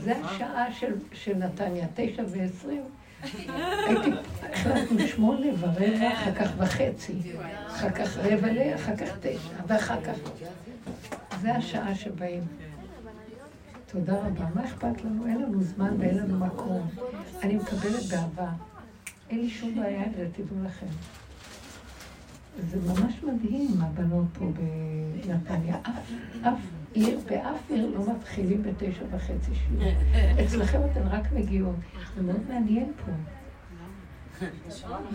זה השעה של נתניה, תשע ועשרים. הייתי, החלטנו שמונה ורבע, אחר כך וחצי, אחר כך רבע ל, אחר כך תשע, ואחר כך... זה השעה שבאים. תודה רבה. מה אכפת לנו? אין לנו זמן ואין לנו מקום. אני מקבלת באהבה. אין לי שום בעיה עם זה, תדעו לכם. זה ממש מדהים, הבנות פה בנתניה. אף, עיר, באף עיר לא מתחילים בתשע וחצי שיעור. אצלכם אתן רק מגיעות. זה מאוד מעניין פה.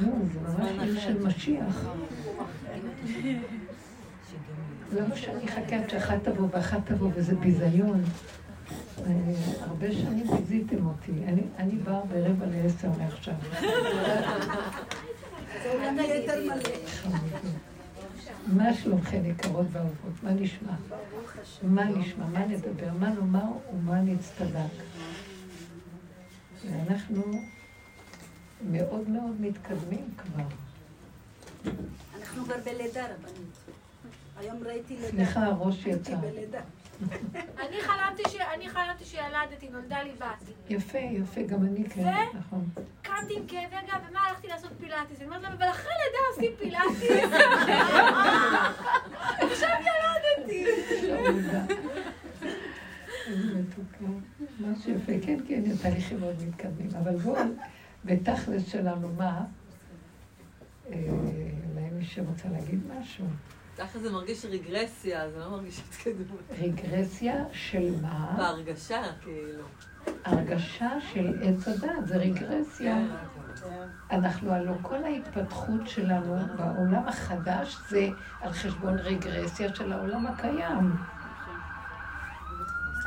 לא, זה ממש עיר של משיח. למה שאני אחכה עד שאחת תבוא ואחת תבוא, וזה ביזיון. אה, הרבה שנים ביזיתם אותי. אני באה ברבע לעשר מעכשיו. מה שלומכם יקרות ואהובות? מה נשמע? מה נשמע? מה נדבר? מה נאמר ומה נצטדק? ואנחנו מאוד מאוד מתקדמים כבר. אנחנו כבר בלידה רבנית. היום ראיתי לידה. סליחה, הראש יצא. אני חלמתי שילדתי, נולדה לי בת. יפה, יפה, גם אני כן, נכון. קמתי עם כאבי גב, ומה הלכתי לעשות פילאטיס? אני אומרת להם, אבל אחרי לידה עושים פילאטיס. עכשיו ילדתי. משהו יפה, כן, כן, התהליכים מאוד מתקדמים. אבל בואו, בתכלס שלנו, מה? אולי אה, מי שרוצה להגיד משהו. ככה זה מרגיש רגרסיה, זה לא מרגיש התקדמות. רגרסיה של מה? בהרגשה, כאילו. הרגשה של עץ הדת, זה רגרסיה. אנחנו הלוא כל ההתפתחות שלנו בעולם החדש זה על חשבון רגרסיה של העולם הקיים.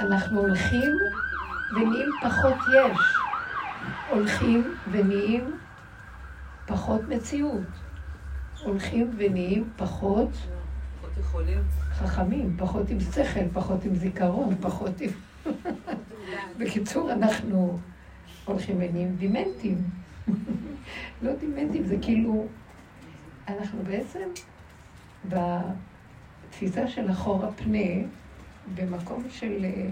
אנחנו הולכים ונהיים פחות יש. הולכים ונהיים פחות מציאות. הולכים ונהיים פחות יכולים. חכמים, פחות עם שכל, פחות עם זיכרון, פחות עם... בקיצור, אנחנו הולכים ונהיים דימנטים. לא דימנטים, זה כאילו... אנחנו בעצם בתפיסה של אחור הפנה, במקום של אה,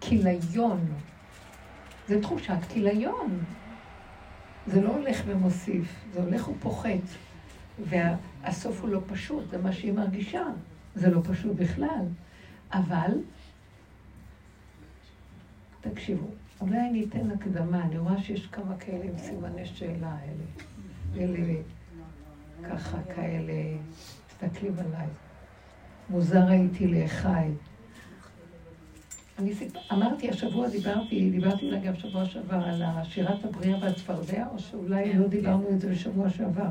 כיליון. זה תחושת כיליון. זה לא הולך ומוסיף, זה הולך ופוחת. והסוף הוא לא פשוט, זה מה שהיא מרגישה. זה לא פשוט בכלל. אבל, תקשיבו, אולי אני אתן הקדמה, אני רואה שיש כמה כאלה עם סימני שאלה האלה. אלה ככה, כאלה, מסתכלים עליי. מוזר הייתי לאחיי. אני סיפ... אמרתי, השבוע דיברתי, דיברתי אולי גם שבוע שעבר על שירת הבריאה והצפרדע, או שאולי לא דיברנו את זה בשבוע שעבר.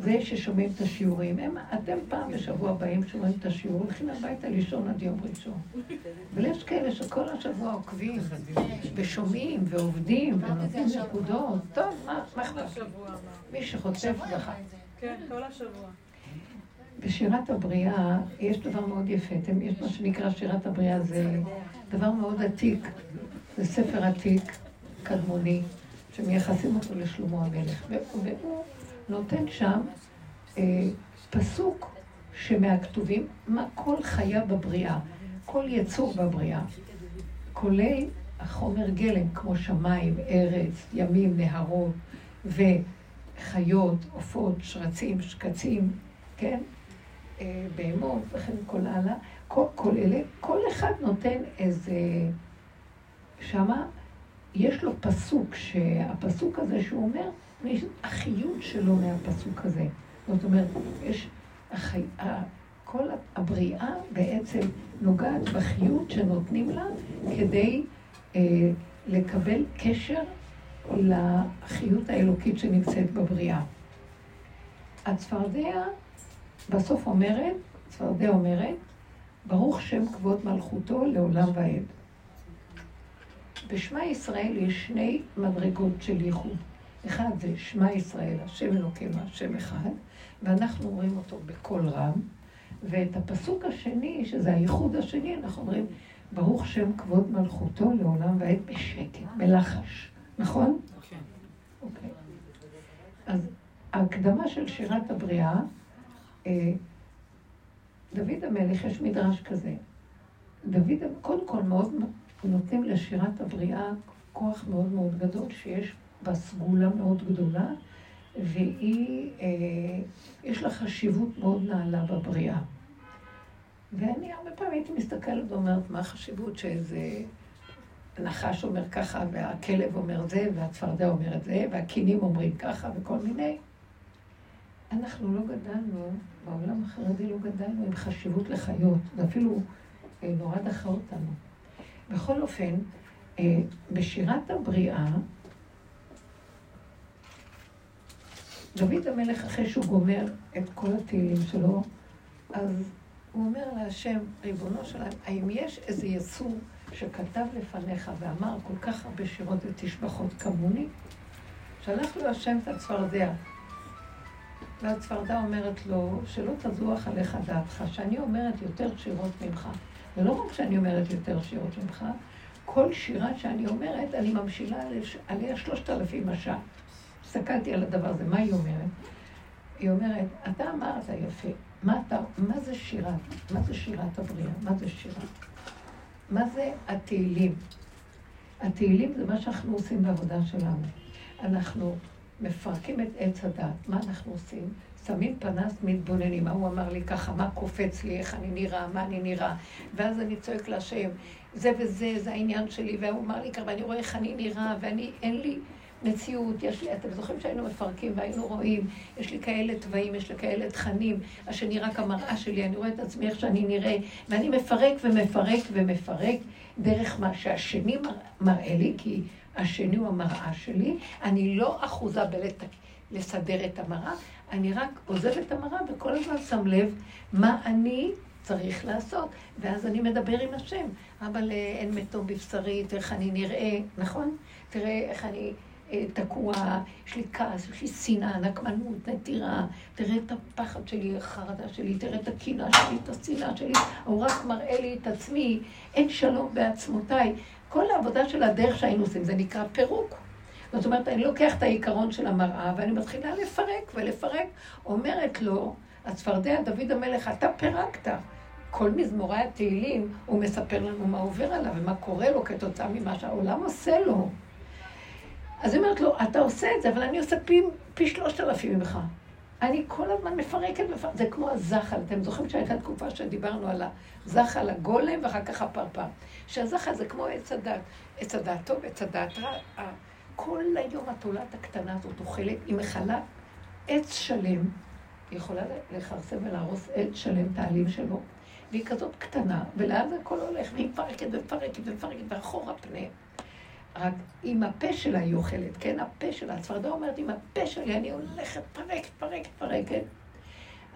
זה ששומעים את השיעורים. הם, אתם פעם בשבוע באים, שומעים את השיעור, הולכים הביתה לישון עד יום ראשון. אבל יש כאלה שכל השבוע עוקבים, ושומעים, ועובדים, ונותנים נקודות. טוב, מה אכפת? מי שחוטף לך. כן, כל השבוע. בשירת הבריאה יש דבר מאוד יפה. יש מה שנקרא שירת הבריאה, זה דבר מאוד עתיק. זה ספר עתיק, קדמוני, שמייחסים אותו לשלמה המלך. והוא נותן שם אה, פסוק שמהכתובים, מה כל חיה בבריאה, כל יצור בבריאה, כולל החומר גלם, כמו שמיים, ארץ, ימים, נהרות, וחיות, עופות, שרצים, שקצים, כן? אה, בהמות וכן כל הלאה. כל, כל אלה, כל אחד נותן איזה... שמה יש לו פסוק, שהפסוק הזה שהוא אומר, החיות שלו מהפסוק הזה. זאת אומרת, יש... החי... כל הבריאה בעצם נוגעת בחיות שנותנים לה כדי אה, לקבל קשר לחיות האלוקית שנמצאת בבריאה. הצפרדע בסוף אומרת, צפרדע אומרת, ברוך שם כבוד מלכותו לעולם ועד. בשמע ישראל יש שני מדרגות של ייחוד. אחד זה שמע ישראל, השם אלוקינו, השם אחד, ואנחנו אומרים אותו בקול רם, ואת הפסוק השני, שזה הייחוד השני, אנחנו אומרים, ברוך שם כבוד מלכותו לעולם ועד בשקט, בלחש, נכון? כן. אוקיי. אז ההקדמה של שירת הבריאה, אה, דוד המלך, יש מדרש כזה. דוד, קודם כל מאוד נותנים לשירת הבריאה כוח מאוד מאוד גדול, שיש בה סגולה מאוד גדולה, והיא, אה, יש לה חשיבות מאוד נעלה בבריאה. ואני הרבה פעמים הייתי מסתכלת ואומרת, מה החשיבות שאיזה נחש אומר ככה, והכלב אומר זה, והצפרדע אומר את זה, והקינים אומרים ככה, וכל מיני. אנחנו לא גדלנו, בעולם החרדי לא גדלנו עם חשיבות לחיות, זה אפילו אה, נורא דחה אותנו. בכל אופן, אה, בשירת הבריאה, דוד המלך, אחרי שהוא גומר את כל התהילים שלו, אז הוא אומר להשם, ריבונו שלהם, האם יש איזה יצור שכתב לפניך ואמר כל כך הרבה שירות ותשבחות כמוני? שלח לו השם את הצפרדע. והצפרדע אומרת לו, שלא תזוח עליך דעתך, שאני אומרת יותר שירות ממך. ולא רק שאני אומרת יותר שירות ממך, כל שירה שאני אומרת, אני ממשילה עליה שלושת אלפים משל. הסתכלתי על הדבר הזה, מה היא אומרת? היא אומרת, אתה אמרת יפה, מה, אתה, מה זה שירה? מה זה שירת הבריאה? מה זה שירה? מה זה התהילים? התהילים זה מה שאנחנו עושים בעבודה שלנו. אנחנו מפרקים את עץ הדת. מה אנחנו עושים? שמים פנס, מתבוננים. ההוא אמר לי ככה, מה קופץ לי, איך אני נראה, מה אני נראה. ואז אני צועק להשם, זה וזה, זה העניין שלי. והוא אמר לי ככה, ואני רואה איך אני נראה, ואני, אין לי... מציאות, יש לי, אתם זוכרים שהיינו מפרקים והיינו רואים, יש לי כאלה תוואים, יש לי כאלה תכנים, השני רק המראה שלי, אני רואה את עצמי איך שאני נראה, ואני מפרק ומפרק ומפרק דרך מה שהשני מראה לי, כי השני הוא המראה שלי, אני לא אחוזה בלסדר את המראה, אני רק עוזב את המראה וכל הזמן שם לב מה אני צריך לעשות. ואז אני מדבר עם השם, אבל אה, אין מתום בבשרי, איך אני נראה, נכון? תראה איך אני... אה, תקוע, יש לי כעס, יש לי שנאה, נקמנות, נטירה, תראה את הפחד שלי, החרדה שלי, תראה את הקנאה שלי, את השנאה שלי, הוא רק מראה לי את עצמי, אין שלום בעצמותיי. כל העבודה של הדרך שהיינו עושים, זה נקרא פירוק. זאת אומרת, אני לוקח את העיקרון של המראה ואני מתחילה לפרק ולפרק. אומרת לו, הצפרדע, דוד המלך, אתה פירקת. כל מזמורי התהילים, הוא מספר לנו מה עובר עליו ומה קורה לו כתוצאה ממה שהעולם עושה לו. אז היא אומרת לו, אתה עושה את זה, אבל אני עושה פי, פי שלושת אלפים ממך. אני כל הזמן מפרקת, מפרקת, זה כמו הזחל. אתם זוכרים שהייתה תקופה שדיברנו על הזחל הגולם ואחר כך הפרפר. שהזחל זה כמו עץ הדת. עץ הדת טוב, עץ הדת רע. כל היום התולעת הקטנה הזאת אוכלת, היא מכלה עץ שלם, היא יכולה לכרסם ולהרוס עץ שלם, את העלים שלו, והיא כזאת קטנה, ולאן זה הכל הולך, והיא מפרקת ומפרקת ומפרקת, ואחורה פנה. רק עם הפה שלה היא אוכלת, כן? הפה שלה. הצפרדע אומרת, עם הפה שלי אני הולכת, פרקת, פרקת, פרקת.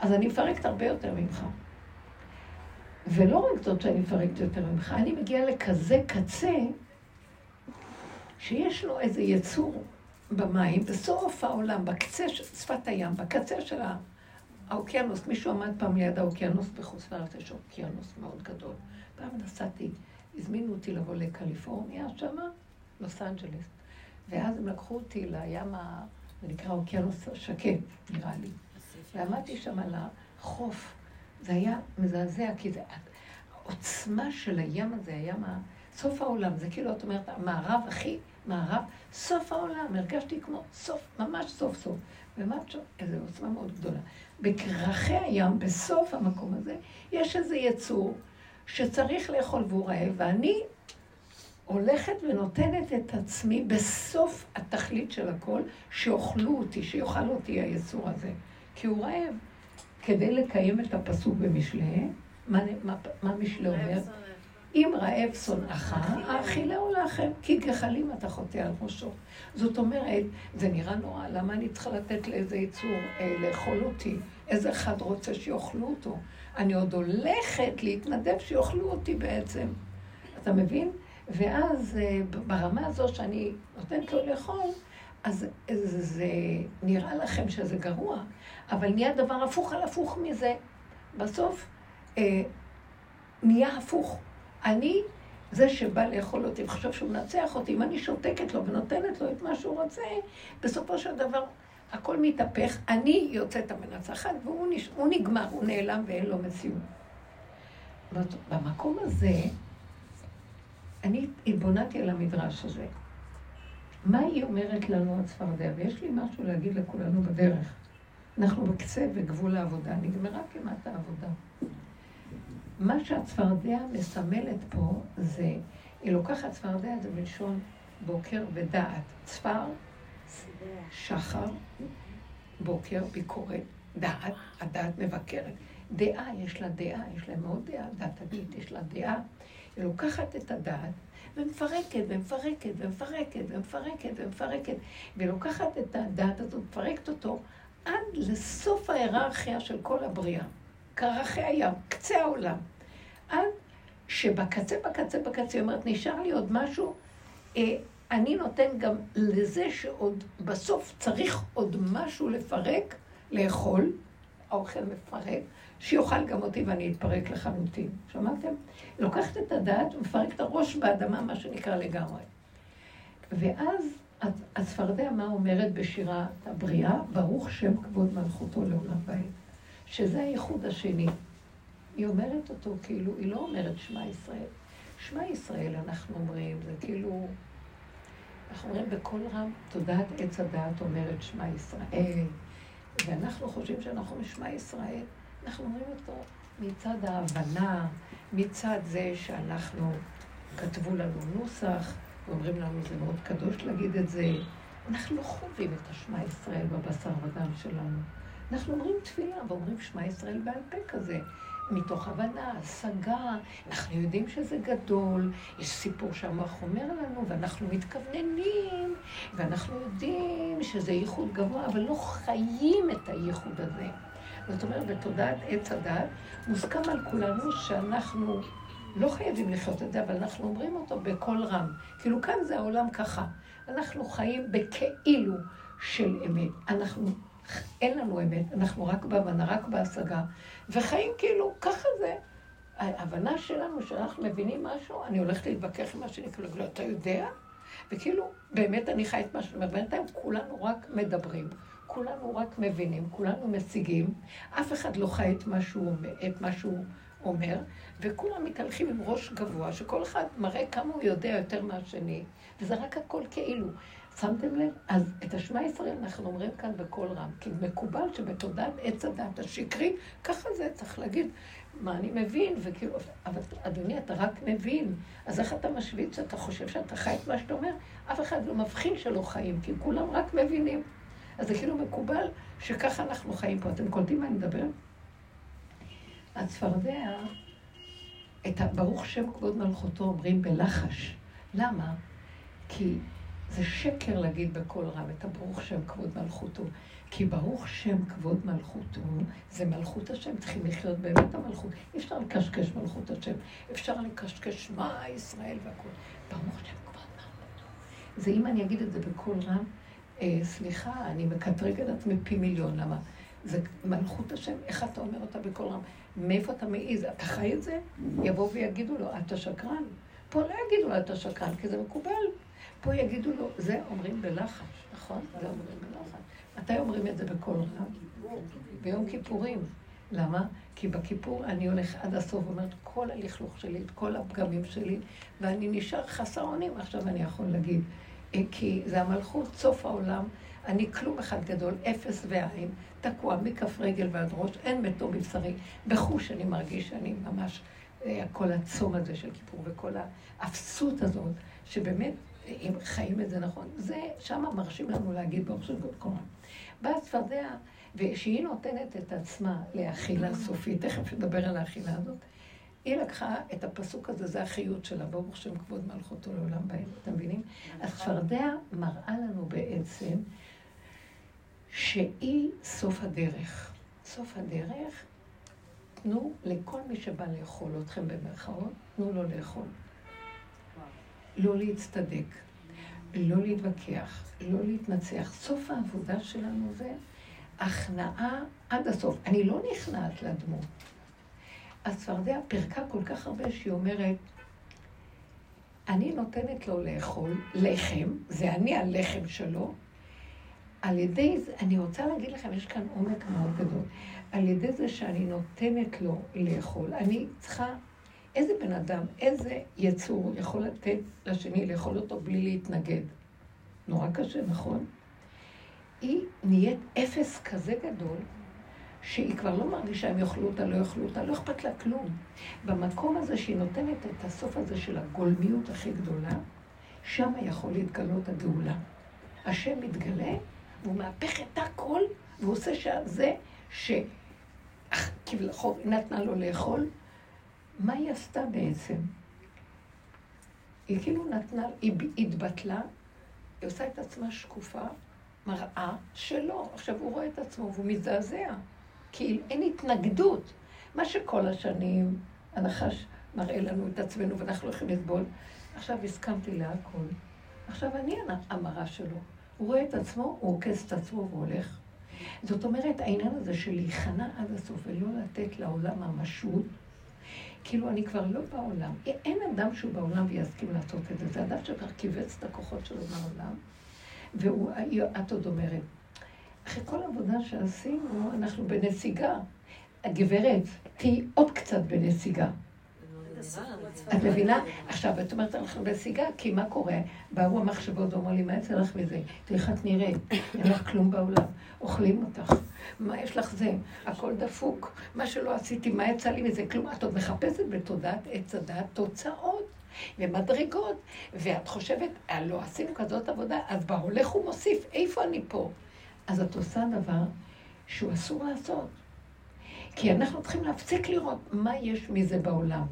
אז אני מפרקת הרבה יותר ממך. ולא רק זאת שאני מפרקת יותר ממך, אני מגיעה לכזה קצה, שיש לו איזה יצור במים, בסוף העולם, בקצה של שפת הים, בקצה של האוקיינוס. מישהו עמד פעם ליד האוקיינוס בחוץ לארץ, יש אוקיינוס מאוד גדול. פעם נסעתי, הזמינו אותי לבוא לקליפורניה שמה, לוס אנג'לס. ואז הם לקחו אותי לים, ה... זה נקרא אוקיינוס שקט, נראה לי. ועמדתי שם על החוף. זה היה מזעזע, כי זה... העוצמה של הים הזה, הים ה... סוף העולם, זה כאילו, את אומרת, המערב הכי מערב, סוף העולם, הרגשתי כמו סוף, ממש סוף סוף. ומה את שומעת? איזו עוצמה מאוד גדולה. בכרכי הים, בסוף המקום הזה, יש איזה יצור שצריך לאכול והוא רעב, ואני הולכת ונותנת את עצמי בסוף התכלית של הכל, שאוכלו אותי, שיאכל אותי היצור הזה. כי הוא רעב. כדי לקיים את הפסוק במשלי, מה, מה, מה משלי אומר? אם רעב שונאך, האכילהו לכם, כי גחלים אתה חוטא על ראשו. זאת אומרת, זה נראה נורא, למה אני צריכה לתת לאיזה יצור אה, לאכול אותי? איזה אחד רוצה שיאכלו אותו? אני עוד הולכת להתנדב שיאכלו אותי בעצם. אתה מבין? ואז אה, ברמה הזו שאני נותנת לו לאכול, אז זה, זה נראה לכם שזה גרוע, אבל נהיה דבר הפוך על הפוך מזה. בסוף אה, נהיה הפוך. אני זה שבא לאכול אותי וחושב שהוא מנצח אותי, אם אני שותקת לו ונותנת לו את מה שהוא רוצה, בסופו של דבר הכל מתהפך, אני יוצאת המנצחת והוא נש... הוא נגמר, הוא נעלם ואין לו מציאות. במקום הזה, אני התבוננתי על המדרש הזה. מה היא אומרת לנו הצפרדע? ויש לי משהו להגיד לכולנו בדרך. אנחנו בקצה וגבול העבודה, נגמרה כמעט העבודה. מה שהצפרדע מסמלת פה זה, היא לוקחת צפרדע, זה מלשון בוקר ודעת. צפר, שחר, בוקר, ביקורת, דעת, הדעת מבקרת. דעה, יש לה דעה, יש לה מאוד דעה, דעתנית, יש לה דעה. היא לוקחת את הדעת ומפרקת, ומפרקת, ומפרקת, ומפרקת, ומפרקת. והיא לוקחת את הדעת הזאת, מפרקת אותו עד לסוף ההיררכיה של כל הבריאה. קרחי הים, קצה העולם. עד שבקצה, בקצה, בקצה, היא אומרת, נשאר לי עוד משהו, אה, אני נותן גם לזה שעוד בסוף צריך עוד משהו לפרק, לאכול, האוכל מפרק, שיאכל גם אותי ואני אתפרק לחלוטין. שמעתם? לוקחת את הדעת ומפרק את הראש באדמה, מה שנקרא לגמרי. ואז הצפרדע, מה אומרת בשירת הבריאה? ברוך שם כבוד מלכותו לעולם בעת. שזה הייחוד השני. היא אומרת אותו כאילו, היא לא אומרת שמע ישראל. שמע ישראל, אנחנו אומרים, זה כאילו... אנחנו אומרים בקול רם, תודעת עץ הדעת אומרת שמע ישראל, ואנחנו חושבים שאנחנו משמע ישראל. אנחנו אומרים אותו מצד ההבנה, מצד זה שאנחנו, כתבו לנו נוסח, ואומרים לנו זה מאוד קדוש להגיד את זה. אנחנו לא חווים את השמע ישראל בבשר ודם שלנו. אנחנו אומרים תפילה ואומרים שמע ישראל בעל פה כזה. מתוך הבנה, השגה, אנחנו יודעים שזה גדול, יש סיפור שהמוח אומר לנו, ואנחנו מתכווננים, ואנחנו יודעים שזה ייחוד גבוה, אבל לא חיים את הייחוד הזה. זאת אומרת, בתודעת עץ הדת, מוסכם על כולנו שאנחנו לא חייבים לחיות את זה, אבל אנחנו אומרים אותו בקול רם. כאילו כאן זה העולם ככה. אנחנו חיים בכאילו של אמת. אנחנו, אין לנו אמת, אנחנו רק בהבנה, רק בהשגה. וחיים כאילו, ככה זה. ההבנה שלנו, שאנחנו מבינים משהו, אני הולכת להתווכח עם מה שנקרא, לא, אתה יודע? וכאילו, באמת אני חי את מה שאני אומרת, בינתיים כולנו רק מדברים. כולנו רק מבינים, כולנו משיגים, אף אחד לא חי את מה שהוא, את מה שהוא אומר, וכולם מתהלכים עם ראש גבוה, שכל אחד מראה כמה הוא יודע יותר מהשני, וזה רק הכל כאילו. שמתם לב? אז את השמע ישראל אנחנו אומרים כאן בקול רם, כי מקובל שבתודעת עץ הדת השקרי, ככה זה צריך להגיד, מה אני מבין, וכאילו, אבל אדוני, אתה רק מבין, אז איך אתה משוויץ, אתה חושב שאתה חי את מה שאתה אומר? אף אחד לא מבחין שלא חיים, כי כולם רק מבינים. אז זה כאילו מקובל שככה אנחנו חיים פה. אתם קולטים מה אני מדבר? הצפרדע, את הברוך שם כבוד מלכותו אומרים בלחש. למה? כי זה שקר להגיד בקול רם את הברוך שם כבוד מלכותו. כי ברוך שם כבוד מלכותו, זה מלכות השם, צריכים לחיות באמת המלכות. אי אפשר לקשקש מלכות השם, אפשר לקשקש מה ישראל והכול. ברוך שם כבוד מלכותו. זה אם אני אגיד את זה בקול רם, אה, סליחה, אני מקטרג על עצמי פי מיליון, למה? זה מלכות השם, איך אתה אומר אותה בקול רם? מאיפה אתה מעיז? אתה חי את זה? יבואו ויגידו לו, אתה שקרן. פה לא יגידו לו, אתה שקרן, כי זה מקובל. פה יגידו לו, זה אומרים בלחש, נכון? זה אומרים בלחש. מתי אומרים את זה בקול רם? ביום כיפורים. למה? כי בכיפור אני הולך עד הסוף ואומרת כל הלכלוך שלי, את כל הפגמים שלי, ואני נשאר חסר אונים, עכשיו אני יכול להגיד. אה, כי זה המלכות, סוף העולם, אני כלום אחד גדול, אפס ואין, תקוע מכף רגל ועד ראש, אין מתו מבשרי. בחוש אני מרגיש שאני ממש, אה, כל הצום הזה של כיפור וכל האפסות הזאת, שבאמת, אם חיים את זה נכון, זה, שם מרשים לנו להגיד ברוך של גוד קורן. באה צפרדע, ושהיא נותנת את עצמה לאכילה סופית, תכף נדבר על האכילה הזאת, היא לקחה את הפסוק הזה, זה החיות שלה, ברוך שם כבוד מלכותו לעולם בהם, אתם מבינים? אז צפרדע מראה לנו בעצם שהיא סוף הדרך. סוף הדרך, תנו לכל מי שבא לאכול אתכם במרכאות, תנו לו לאכול. לא להצטדק, לא להתווכח, לא להתנצח. סוף העבודה שלנו זה הכנעה עד הסוף. אני לא נכנעת לדמות. הצפרדע פירקה כל כך הרבה שהיא אומרת, אני נותנת לו לאכול לחם, זה אני הלחם שלו. על ידי זה, אני רוצה להגיד לכם, יש כאן עומק מאוד גדול. על ידי זה שאני נותנת לו לאכול, אני צריכה, איזה בן אדם, איזה יצור יכול לתת לשני לאכול אותו בלי להתנגד? נורא קשה, נכון? היא נהיית אפס כזה גדול, שהיא כבר לא מרגישה אם יאכלו אותה, לא יאכלו אותה, לא אכפת לה כלום. במקום הזה שהיא נותנת את הסוף הזה של הגולמיות הכי גדולה, שם יכול להתגלות הגאולה. השם מתגלה, והוא מהפך את הכל, והוא עושה שזה שכביכול נתנה לו לאכול. מה היא עשתה בעצם? היא כאילו נתנה, היא התבטלה, היא עושה את עצמה שקופה, מראה שלא. עכשיו הוא רואה את עצמו והוא מזעזע. כי אין התנגדות. מה שכל השנים הנחש מראה לנו את עצמנו ואנחנו הולכים לסבול, עכשיו הסכמתי להכל. עכשיו אני המראה שלו. הוא רואה את עצמו, הוא עוקס את עצמו והולך. זאת אומרת, העניין הזה של להיכנע עד הסוף ולא לתת לעולם ממשות, כאילו אני כבר לא בעולם. אין אדם שהוא בעולם ויסכים לעשות את זה. זה אדם שכבר כיווץ את הכוחות שלו מהעולם, ואת עוד אומרת, אחרי כל העבודה שעשינו, אנחנו בנסיגה. הגברת, תהיי עוד קצת בנסיגה. את מבינה? עכשיו, את אומרת, אנחנו בנסיגה, כי מה קורה? באו המחשבות ואומרים לי, מה יצא לך מזה? איך את נראית, אין לך כלום בעולם, אוכלים אותך. מה יש לך זה? הכל דפוק. מה שלא עשיתי, מה יצא לי מזה? כלום. את עוד מחפשת בתודעת עץ הדת תוצאות. ומדרגות, ואת חושבת, אה, לא עשינו כזאת עבודה, אז בהולך הוא מוסיף, איפה אני פה? אז את עושה דבר שהוא אסור לעשות. כי אנחנו צריכים להפסיק לראות מה יש מזה בעולם.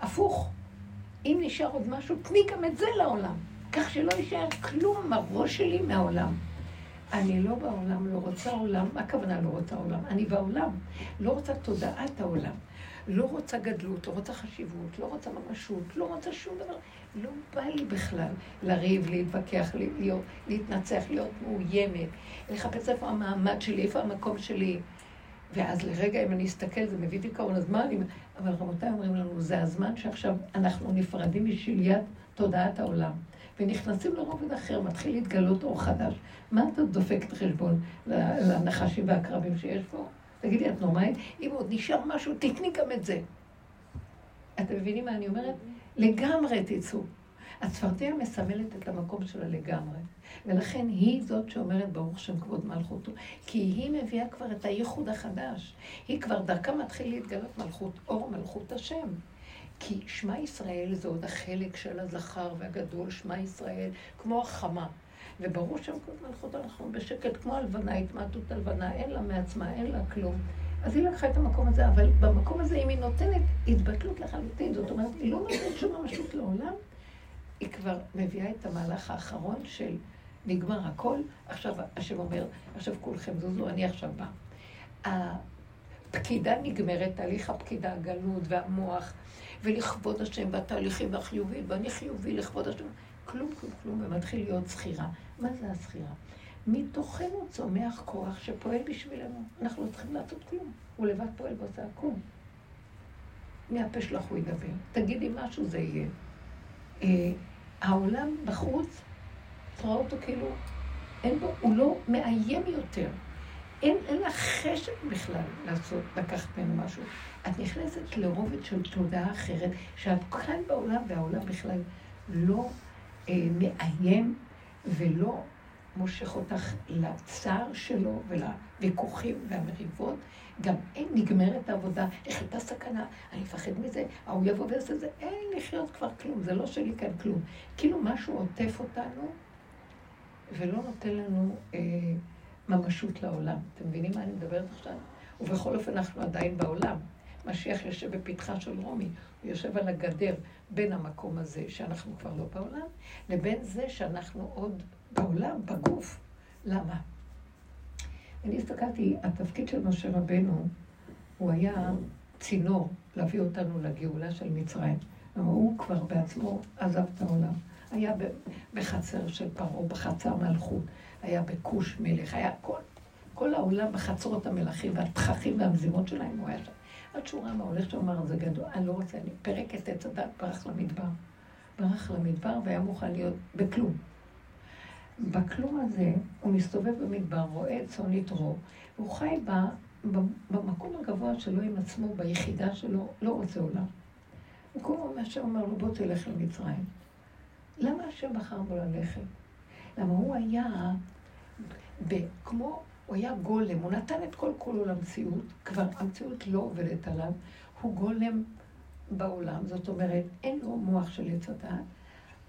הפוך, אם נשאר עוד משהו, תני גם את זה לעולם. כך שלא יישאר כלום מהראש שלי מהעולם. אני לא בעולם, לא רוצה עולם. מה הכוונה לא רוצה עולם? אני בעולם. לא רוצה תודעת העולם. לא רוצה גדלות, לא רוצה חשיבות, לא רוצה ממשות, לא רוצה שום דבר. לא בא לי בכלל לריב, להתווכח, להיות, להתנצח, להיות מאוימת, לחפש איפה המעמד שלי, איפה המקום שלי. ואז לרגע, אם אני אסתכל, זה מביא דיכאון, אז מה אני... אבל רבותיי אומרים לנו, זה הזמן שעכשיו אנחנו נפרדים משליית תודעת העולם. ונכנסים לרובד אחר, מתחיל להתגלות אור חדש. מה אתה דופקת חשבון לנחשים והקרבים שיש פה? תגידי, את נורמלית? אם עוד נשאר משהו, תתני גם את זה. אתם מבינים מה אני אומרת? לגמרי תצאו. הצפרדע מסמלת את המקום שלה לגמרי. ולכן היא זאת שאומרת ברוך שם כבוד מלכותו. כי היא מביאה כבר את הייחוד החדש. היא כבר דרכה מתחיל להתגלות מלכות, אור מלכות השם. כי שמע ישראל זה עוד החלק של הזכר והגדול, שמע ישראל, כמו החמה. וברור שם כבוד מלכות אנחנו בשקט, כמו הלבנה, התמעטות הלבנה, אין לה מעצמה, אין לה כלום. אז היא לקחה את המקום הזה, אבל במקום הזה, אם היא נותנת התבטלות לחלוטין, זאת אומרת, היא לא נותנת שום ממשות לעולם, היא כבר מביאה את המהלך האחרון של נגמר הכל, עכשיו השם אומר, עכשיו כולכם זוזו, אני עכשיו בא. הפקידה נגמרת, תהליך הפקידה, הגלות והמוח, ולכבוד השם והתהליכים החיוביים, ואני חיובי לכבוד השם. כלום, כלום, כלום, ומתחיל להיות זכירה. מה זה הזכירה? מתוכנו צומח כוח שפועל בשבילנו. אנחנו לא צריכים לעשות כלום. הוא לבד פועל ועושה הכול. מהפה שלך הוא ידבר. תגידי משהו, זה יהיה. אה, העולם בחוץ, תראה אותו כאילו, אין בו, הוא לא מאיים יותר. אין, אין לך חשק בכלל לעשות, לקחת ממנו משהו. את נכנסת לרובד של תודעה אחרת, שאת כאן בעולם, והעולם בכלל לא אה, מאיים ולא מושך אותך לצער שלו ולוויכוחים והמריבות. גם אין נגמרת העבודה, איך הייתה סכנה, אני מפחד מזה, ההוא יבוא ויעשה את זה, אין לחיות כבר כלום, זה לא שלי כאן כלום. כאילו משהו עוטף אותנו ולא נותן לנו אה, ממשות לעולם. אתם מבינים מה אני מדברת עכשיו? ובכל אופן אנחנו עדיין בעולם. משיח יושב בפתחה של רומי, הוא יושב על הגדר בין המקום הזה, שאנחנו כבר לא בעולם, לבין זה שאנחנו עוד בעולם, בגוף. למה? אני הסתכלתי, התפקיד של משה רבנו, הוא היה צינור להביא אותנו לגאולה של מצרים. הוא כבר בעצמו עזב את העולם. היה בחצר של פרעה, בחצר מלכות, היה בכוש מלך, היה כל, כל העולם בחצרות המלכים והתככים והמזימות שלהם, הוא היה שם. עד שהוא ראה מה הולך שם, אמר, זה גדול, אני לא רוצה, אני פרק את עץ הדת, ברח למדבר. ברח למדבר והיה מוכן להיות בכלום. בכלום הזה הוא מסתובב במדבר, רואה צאן יתרו, והוא חי בה, במקום הגבוה שלו עם עצמו, ביחידה שלו, לא רוצה עולם. הוא כל הזמן השם אומר לו, בוא תלך למצרים. למה השם בחר בו ללכת? למה הוא היה, כמו, הוא היה גולם, הוא נתן את כל כולו למציאות, כבר המציאות לא עובדת עליו, הוא גולם בעולם, זאת אומרת, אין לו מוח של עץ הדעת,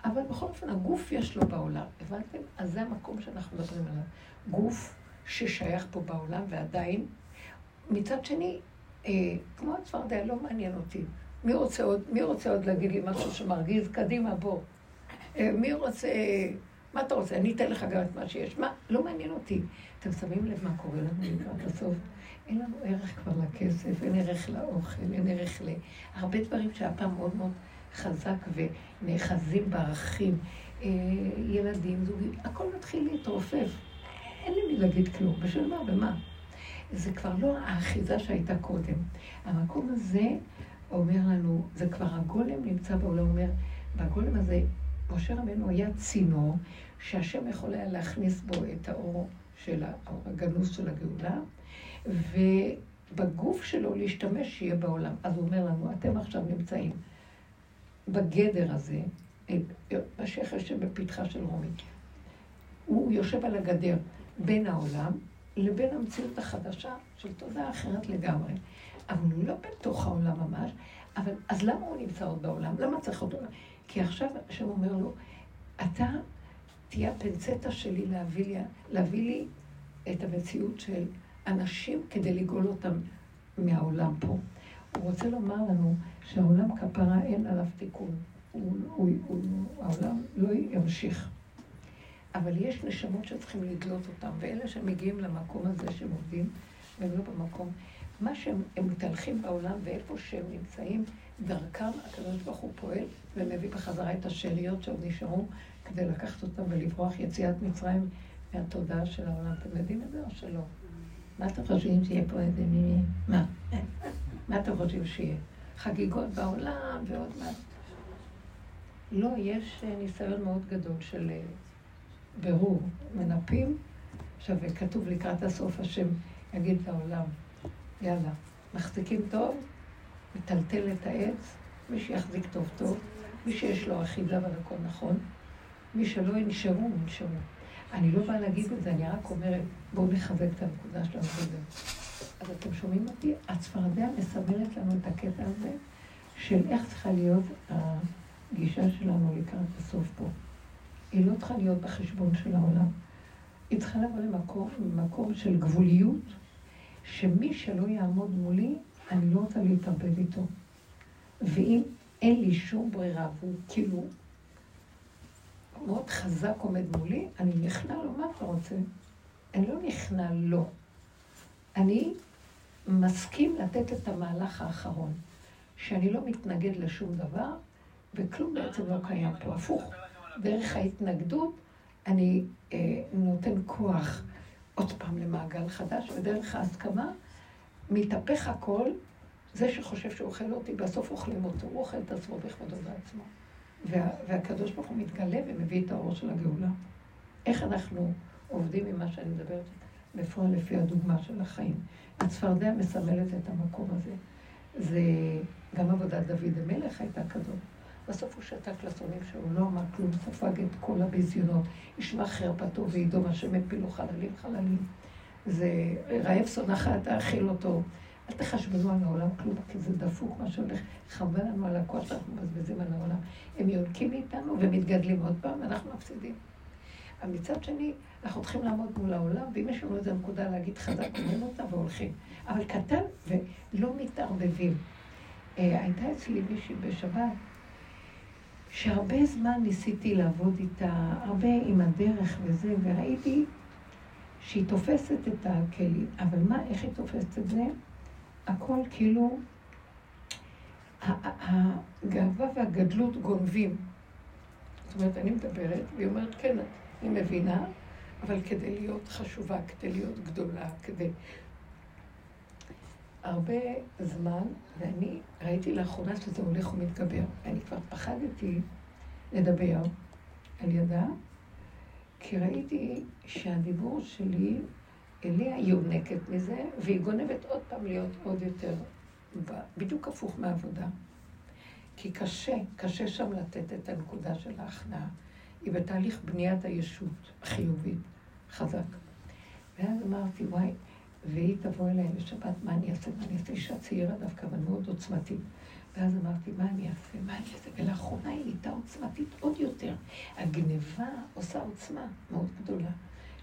אבל בכל אופן, הגוף יש לו בעולם, הבנתם? אז זה המקום שאנחנו מדברים עליו. גוף ששייך פה בעולם ועדיין. מצד שני, אה, כמו הצפרדע, לא מעניין אותי. מי רוצה עוד, מי רוצה עוד להגיד לי משהו שמרגיז? קדימה, בוא. אה, מי רוצה... מה אתה רוצה? אני אתן לך גם את מה שיש. מה? לא מעניין אותי. אתם שמים לב מה קורה לנו לקראת הסוף? אין לנו ערך כבר לכסף, אין ערך לאוכל, אין ערך ל... הרבה דברים פעם מאוד מאוד חזק ונאחזים בערכים. אה, ילדים, זוגים, הכל מתחיל להתרופף. אין לי מי להגיד כלום. בשביל מה? במה? זה כבר לא האחיזה שהייתה קודם. המקום הזה אומר לנו, זה כבר הגולם נמצא בעולם, אומר, בגולם הזה, משה רבנו היה צינור שהשם יכול היה להכניס בו את האור של האור הגנוז של הגאולה, ובגוף שלו להשתמש שיהיה בעולם. אז הוא אומר לנו, אתם עכשיו נמצאים בגדר הזה, השייח יושב בפתחה של רומי. הוא יושב על הגדר בין העולם לבין המציאות החדשה של תודעה אחרת לגמרי. אבל הוא לא בתוך העולם ממש, אבל אז למה הוא נמצא עוד בעולם? למה צריך אותו? כי עכשיו השם אומר לו, אתה תהיה הפנצטה שלי להביא לי, להביא לי את המציאות של אנשים כדי לגאול אותם מהעולם פה. הוא רוצה לומר לנו שהעולם כפרה אין עליו תיקון. הוא, הוא, הוא, העולם לא ימשיך. אבל יש נשמות שצריכים לדלות אותם, ואלה שמגיעים למקום הזה שהם עובדים, והם לא במקום. מה שהם מתהלכים בעולם ואיפה שהם נמצאים, דרכם הקדוש ברוך הוא פועל ומביא בחזרה את השאריות שעוד נשארו כדי לקחת אותם ולברוח יציאת מצרים מהתודעה של העולם. אתם יודעים את זה או שלא? מה אתם חושבים שיהיה פה איזה מי... מה? מה אתם חושבים שיהיה? חגיגות בעולם ועוד מה? לא, יש ניסיון מאוד גדול של אה, ברור, מנפים. עכשיו, כתוב לקראת הסוף, השם יגיד לעולם, יאללה, מחזיקים טוב, מטלטל את העץ, מי שיחזיק טוב טוב, מי שיש לו אחיזה והכל נכון, מי שלא ינשרו, ינשרו. אני לא באה להגיד את זה, אני רק אומרת, בואו נחזק את הנקודה שלנו בזה. אז אתם שומעים אותי? הצפרדע מסמלת לנו את הקטע הזה של איך צריכה להיות הגישה שלנו לקראת הסוף פה. היא לא צריכה להיות בחשבון של העולם. היא צריכה לבוא למקום, למקום של גבוליות, שמי שלא יעמוד מולי, אני לא רוצה להתערבב איתו. ואם אין לי שום ברירה, והוא כאילו מאוד חזק עומד מולי, אני נכנע לו, מה אתה רוצה? אני לא נכנע לו. אני מסכים לתת את המהלך האחרון, שאני לא מתנגד לשום דבר, וכלום בעצם לא קיים פה. הפוך, דרך ההתנגדות אני אה, נותן כוח עוד פעם למעגל חדש, ודרך ההסכמה מתהפך הכל. זה שחושב שהוא אוכל אותי, בסוף אוכלים אותו, הוא אוכל את עצמו בכבודו בעצמו. וה, והקדוש ברוך הוא מתגלה ומביא את האור של הגאולה. איך אנחנו עובדים עם מה שאני מדברת בפועל לפי הדוגמה של החיים. הצפרדע מסמלת את המקום הזה. זה גם עבודת דוד המלך הייתה כזאת. בסוף הוא שתק לשונאים שהוא לא אמר כלום, ספג את כל הביזיונות, ישמע חרפתו וידום השם הפילו חללים חללים. זה רעב שונאך, תאכיל אותו. אל תחשבנו על העולם כלום, כי זה דפוק מה שהולך. חבל לנו על הכוח שאנחנו מבזבזים על העולם. הם יונקים מאיתנו ומתגדלים עוד פעם, ואנחנו מפסידים. אבל מצד שני, אנחנו צריכים לעמוד מול העולם, ואם יש לנו איזו נקודה להגיד חזק, אומרים אותה והולכים. אבל קטן ולא מתערבבים. אה, הייתה אצלי מישהי בשבת, שהרבה זמן ניסיתי לעבוד איתה, הרבה עם הדרך וזה, וראיתי שהיא תופסת את הכלים, אבל מה, איך היא תופסת את זה? הכל כאילו, הגאווה והגדלות גונבים. זאת אומרת, אני מדברת, והיא אומרת, כן, אני מבינה, אבל כדי להיות חשובה, כדי להיות גדולה, כדי... הרבה זמן, ואני ראיתי לאחרונה שזה הולך ומתגבר, ואני כבר פחדתי לדבר על ידה, כי ראיתי שהדיבור שלי אליה יונקת מזה, והיא גונבת עוד פעם להיות עוד יותר, בדיוק הפוך מהעבודה. כי קשה, קשה שם לתת את הנקודה של ההכנעה. היא בתהליך בניית הישות החיובית, חזק. ואז אמרתי, וואי, והיא תבוא אליי לשבת, מה אני אעשה? מה אני אעשה? אישה צעירה דווקא, אבל מאוד עוצמתית. ואז אמרתי, מה אני אעשה? מה אני אעשה? ולאחרונה היא נהייתה עוצמתית עוד יותר. הגניבה עושה עוצמה מאוד גדולה.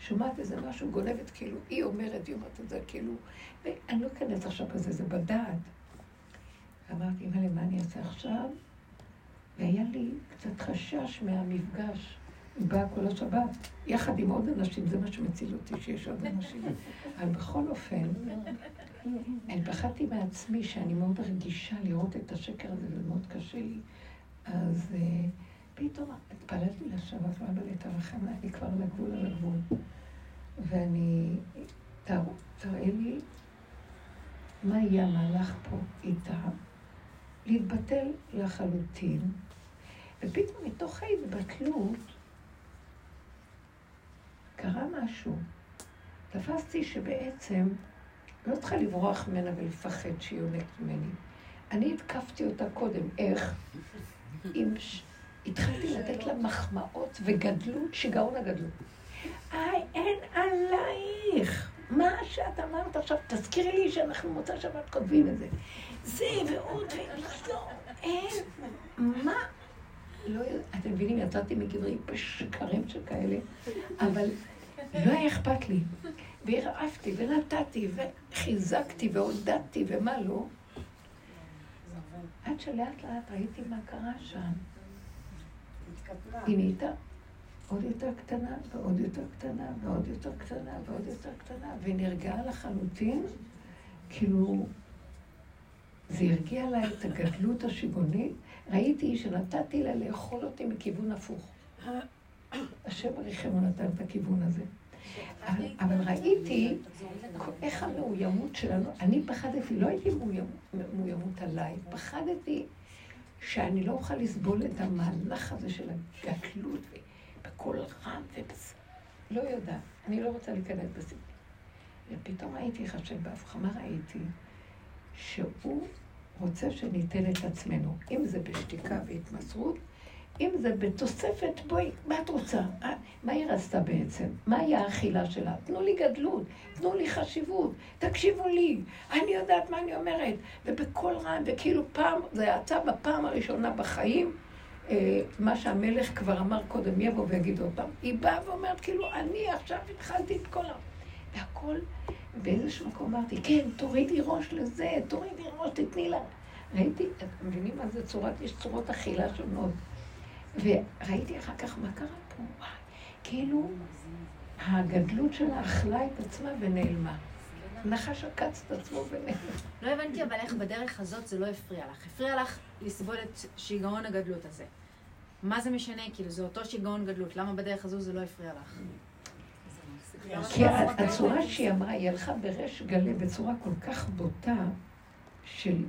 שומעת איזה משהו, גונבת כאילו, היא אומרת, היא אומרת את זה כאילו, ואני לא אכנס עכשיו בזה, זה בדעת. אמרתי, אימא'לה, מה אני אעשה עכשיו? והיה לי קצת חשש מהמפגש. באה כל השבת, יחד עם עוד אנשים, זה מה שמציל אותי, שיש עוד אנשים. אבל בכל אופן, אני פחדתי מעצמי שאני מאוד רגישה לראות את השקר הזה, וזה מאוד קשה לי. אז uh, פתאום התפללתי לשבת, תרחם לה, אני כבר על הגבול, על הגבול. ואני, תראה לי מה יהיה המהלך פה איתה, להתבטל לחלוטין, ופתאום מתוך ההתבטלות קרה משהו. תפסתי שבעצם לא צריכה לברוח ממנה ולפחד שהיא יונקת ממני. אני התקפתי אותה קודם. איך? ש... התחלתי לתת לה מחמאות וגדלות, שיגעון הגדלות. איי, אין עלייך. מה שאת אמרת עכשיו, תזכירי לי שאנחנו מוצא שבת כותבים את זה. זה ועוד ולא, אין, מה? לא, אתם מבינים, יצאתי מגברי בשקרים שכאלה, אבל לא היה אכפת לי. והרעפתי ונתתי וחיזקתי ועודדתי ומה לא. עד שלאט לאט ראיתי מה קרה שם. היא נהייתה עוד יותר קטנה ועוד יותר קטנה ועוד יותר קטנה ועוד יותר קטנה, והיא נרגעה לחלוטין, כאילו, זה הרגיע לה את הגדלות השיגונית. ראיתי שנתתי לה לאכול אותי מכיוון הפוך. השם הריחם נתן את הכיוון הזה. אבל ראיתי איך המאוימות שלנו, אני פחדתי, לא הייתי מאוימות עליי, פחדתי שאני לא אוכל לסבול את המהלך הזה של הגדלות בקול רם ובס... לא יודעת, אני לא רוצה להיכנס בזה. ופתאום איך השם בהבחמה ראיתי שהוא רוצה שניתן את עצמנו, אם זה בשתיקה והתמסרות, אם זה בתוספת, בואי, מה את רוצה? אה, מה היא רצתה בעצם? מה היה האכילה שלה? תנו לי גדלות, תנו לי חשיבות, תקשיבו לי, אני יודעת מה אני אומרת. ובקול רם, וכאילו פעם, זה יצא בפעם הראשונה בחיים, אה, מה שהמלך כבר אמר קודם, יבוא ויגיד עוד פעם. היא באה ואומרת, כאילו, אני עכשיו התחלתי את כל ה... והכל, באיזשהו מקום אמרתי, כן, תורידי ראש לזה, תורידי ראש, תתני לה. ראיתי, אתם מבינים מה זה צורת, יש צורות אכילה שונות. וראיתי אחר כך מה קרה פה, וואי, כאילו הגדלות שלה אכלה את עצמה ונעלמה. נחש עקץ את עצמו ונעלמה. לא הבנתי אבל איך בדרך הזאת זה לא הפריע לך. הפריע לך לסבול את שיגעון הגדלות הזה. מה זה משנה? כאילו, זה אותו שיגעון גדלות. למה בדרך הזו זה לא הפריע לך? כי הצורה שהיא אמרה, היא הלכה בריש גלי בצורה כל כך בוטה של,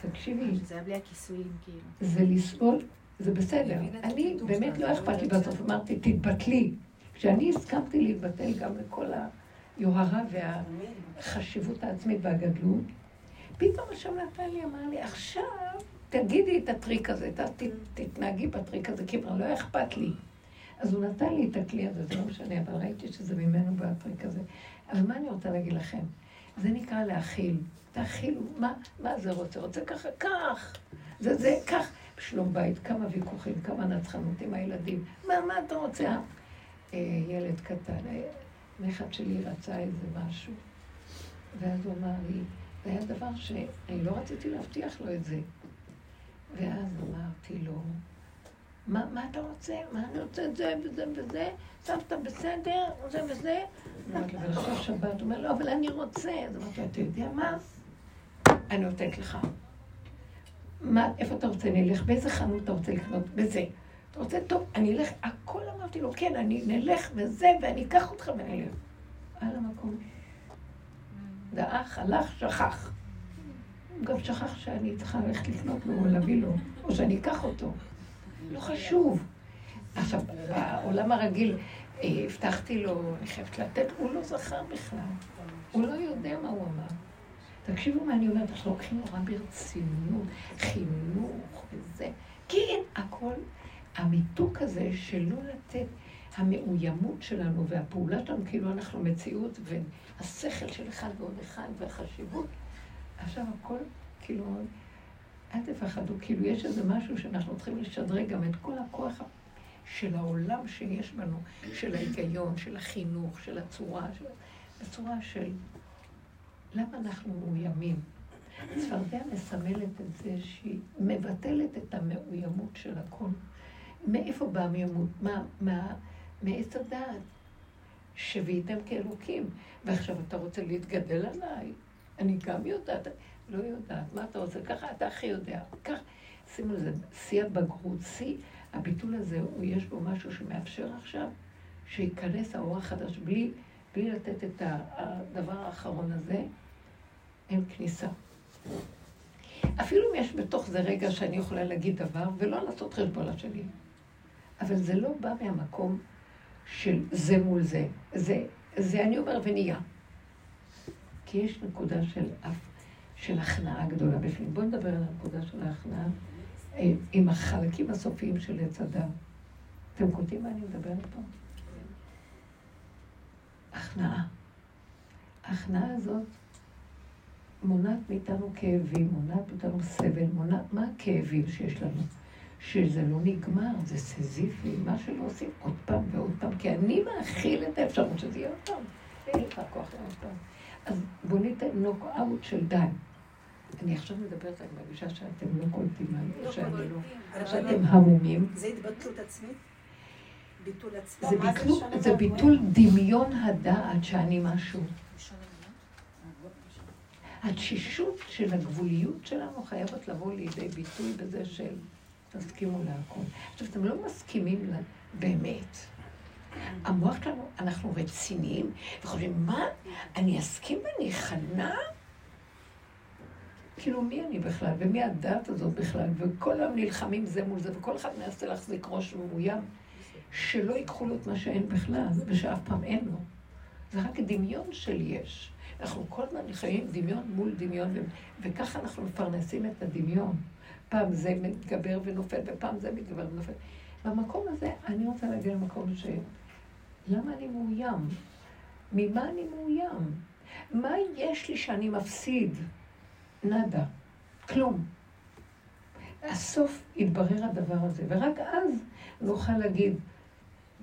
תקשיבי. זה היה בלי הכיסויים, כאילו. זה לסבול זה בסדר. אני, באמת לא אכפת לי בסוף, אמרתי, תתבטלי. כשאני הסכמתי להתבטל גם לכל היוהרה והחשיבות העצמית והגדלות, פתאום השם נתן לי, אמר לי, עכשיו תגידי את הטריק הזה, תתנהגי בטריק הזה, כי כבר לא אכפת לי. אז הוא נתן לי את הכלי הזה, זה לא משנה, אבל ראיתי שזה ממנו בטריק הזה. אבל מה אני רוצה להגיד לכם? זה נקרא להכיל. תאכילו, מה, מה זה רוצה? רוצה ככה, כך. זה זה, כך. שלום בית, כמה ויכוחים, כמה נצחנות עם הילדים. מה, מה אתה רוצה? אה, ילד קטן, אה, נכד שלי רצה איזה משהו, ואז הוא אמר לי, זה היה דבר שאני לא רציתי להבטיח לו את זה. ואז אמרתי לו, מה, מה אתה רוצה? מה אני רוצה את זה וזה וזה? סבתא בסדר? זה וזה? אמרתי לו, ולחשוב שבת, הוא אומר, לא, אבל אני רוצה. אז אמרתי, אתה יודע מה? אני נותנת לך. מה, איפה אתה רוצה, נלך? באיזה חנות אתה רוצה לקנות? בזה. אתה רוצה, טוב, אני אלך, הכל אמרתי לו, כן, אני נלך וזה, ואני אקח אותך ונלך. על המקום. דעך, הלך, שכח. הוא גם שכח שאני צריכה ללכת לקנות לו או להביא לו, או שאני אקח אותו. לא חשוב. עכשיו, בעולם הרגיל, אה, הבטחתי לו, אני חייבת לתת, הוא לא זכר בכלל. הוא לא יודע מה הוא אמר. תקשיבו מה אני אומרת, אנחנו לוקחים נורא ברצינות, חינוך וזה. כן, הכל, המיתוק הזה של לא לתת, המאוימות שלנו והפעולה שלנו, כאילו אנחנו מציאות, והשכל של אחד ועוד אחד, והחשיבות. עכשיו הכל, כאילו, אל תפחדו, כאילו יש איזה משהו שאנחנו צריכים לשדרג גם את כל הכוח של העולם שיש בנו, של ההיגיון, של החינוך, של הצורה, של... בצורה של למה אנחנו מאוימים. צפרדע מסמלת את זה שהיא מבטלת את המאוימות של הכל. מאיפה באה המאוימות? מה, מה, מעץ הדעת. שביתם כאלוקים. ועכשיו אתה רוצה להתגדל עליי? אני גם יודעת. לא יודעת. מה אתה רוצה? ככה אתה הכי יודע. כך, שימו לזה, שיא הבגרות, שיא הביטול הזה, הוא יש בו משהו שמאפשר עכשיו שייכנס האור החדש בלי, בלי לתת את הדבר האחרון הזה, אין כניסה. אפילו אם יש בתוך זה רגע שאני יכולה להגיד דבר ולא לעשות חשבון לשני. אבל זה לא בא מהמקום של זה מול זה. זה, זה אני אומר ונהיה. כי יש נקודה של, של הכנעה גדולה בפנים. בואו נדבר על הנקודה של ההכנעה אה, עם החלקים הסופיים של עץ אדם. אתם קולטים מה אני מדברת פה? הכנעה. ההכנעה הזאת מונעת מאיתנו כאבים, מונעת מאיתנו סבל, מונעת, מה הכאבים שיש לנו? שזה לא נגמר, זה סזיפי, מה שלא עושים עוד פעם ועוד פעם, כי אני מאכיל את האפשרות שזה יהיה עוד פעם, ואין לך כוח לעוד פעם. אז בוא ניתן נוק-אאוט של די. אני עכשיו מדברת, אני מרגישה שאתם לא קולטים מה לא שאני לא. שאתם המומים. זה התבטלות עצמית? ביטול עצמי? זה זה ביטול דמיון הדעת שאני משהו. התשישות של הגבוליות שלנו חייבת לבוא לידי ביטוי בזה של תסכימו להכל. עכשיו, אתם לא מסכימים באמת. המוח שלנו, אנחנו רציניים, וחושבים, מה, אני אסכים ואני אכנע? כאילו, מי אני בכלל, ומי הדת הזאת בכלל, וכל היום נלחמים זה מול זה, וכל אחד מנסה להחזיק ראש מאוים, שלא ייקחו לו את מה שאין בכלל, ושאף פעם אין לו. זה רק דמיון של יש. אנחנו כל הזמן חיים דמיון מול דמיון, וככה אנחנו מפרנסים את הדמיון. פעם זה מתגבר ונופל, ופעם זה מתגבר ונופל. במקום הזה, אני רוצה להגיע למקום ש... למה אני מאוים? ממה אני מאוים? מה יש לי שאני מפסיד? נאדה. כלום. הסוף יתברר הדבר הזה, ורק אז נוכל להגיד,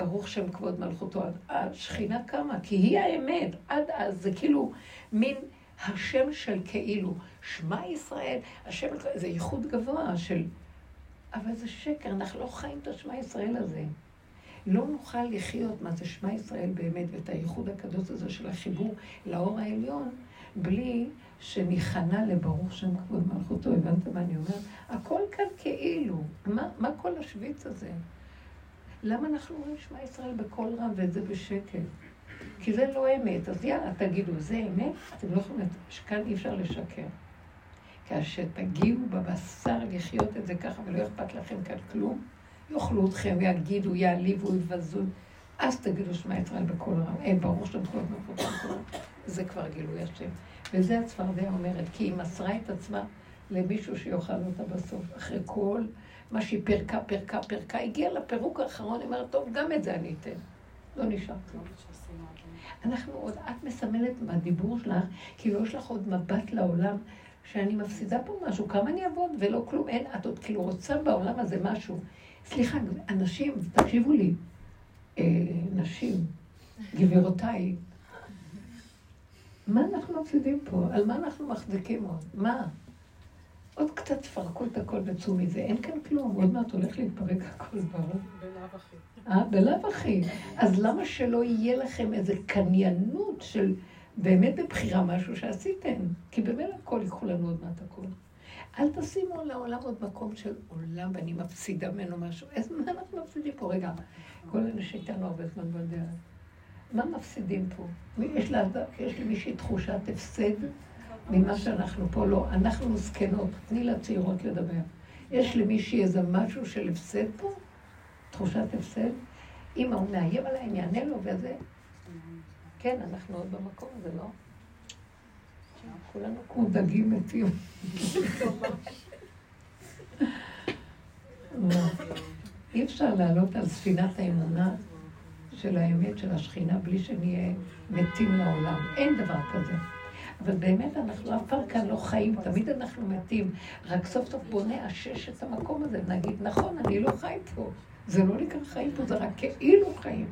ברוך שם כבוד מלכותו, השכינה קמה, כי היא האמת. עד אז זה כאילו מין השם של כאילו. שמע ישראל, השם, זה ייחוד גבוה של... אבל זה שקר, אנחנו לא חיים את השמע ישראל הזה. לא נוכל לחיות מה זה שמע ישראל באמת, ואת הייחוד הקדוש הזה של החיבור לאור העליון, בלי שניכנע לברוך שם כבוד מלכותו. הבנתם מה אני אומר? הכל כאן כאילו. מה, מה כל השוויץ הזה? למה אנחנו אומרים שמע ישראל בקול רם ואת זה בשקט? כי זה לא אמת. אז יאללה, תגידו, זה אמת? אתם לא יכולים, כאן אי אפשר לשקר. כאשר תגיעו בבשר לחיות את זה ככה ולא אכפת לכם כאן כלום, יאכלו אתכם ויגידו, יעליבו, יבזו, אז תגידו שמע ישראל בקול רם. אין, ברור שאתם יכולים לעשות זה כבר גילוי השם. וזה הצפרדע אומרת, כי היא מסרה את עצמה למישהו שיאכל אותה בסוף. אחרי כל מה שהיא פרקה, פרקה, פרקה, הגיעה לפירוק האחרון, היא אומרת, טוב, גם את זה אני אתן. לא נשאר כלום. אנחנו עוד, את מסמלת בדיבור שלך, כאילו יש לך עוד מבט לעולם, שאני מפסידה פה משהו, כמה אני אעבוד ולא כלום, אין, את עוד כאילו רוצה בעולם הזה משהו. סליחה, אנשים, תקשיבו לי, אה, נשים, גבירותיי, מה אנחנו מפסידים פה? על מה אנחנו מחזיקים עוד? מה? עוד קצת תפרקו את הכל וצאו מזה, אין כאן כלום, עוד מעט הולך להתפרק הכל ברור. בלאו הכי. אה, בלאו הכי. אז למה שלא יהיה לכם איזו קניינות של באמת בבחירה משהו שעשיתם? כי במילא הכל ייקחו לנו עוד מעט הכל. אל תשימו לעולם עוד מקום של עולם ואני מפסידה ממנו משהו. איזה מה אנחנו מפסידים פה? רגע, כל אלה שאיתנו הרבה זמן בדרך. מה מפסידים פה? יש, לה, יש למישהי תחושת הפסד ממה שאנחנו פה לא. אנחנו זקנות, תני לצעירות לדבר. יש למישהי איזה משהו של הפסד פה? תחושת הפסד? אם ההוא מאיים עליי, אני אענה לו וזה. כן, אנחנו עוד במקום הזה, לא? כולנו כמו דגים מתים. אי אפשר לעלות על ספינת האמונה של האמת של השכינה בלי שנהיה מתים לעולם. אין דבר כזה. אבל באמת אנחנו אף פעם כאן לא חיים, תמיד אנחנו מתים. רק סוף סוף בוא נאשש את המקום הזה ונגיד, נכון, אני לא חי פה. זה לא נקרא חיים פה, זה רק כאילו חיים.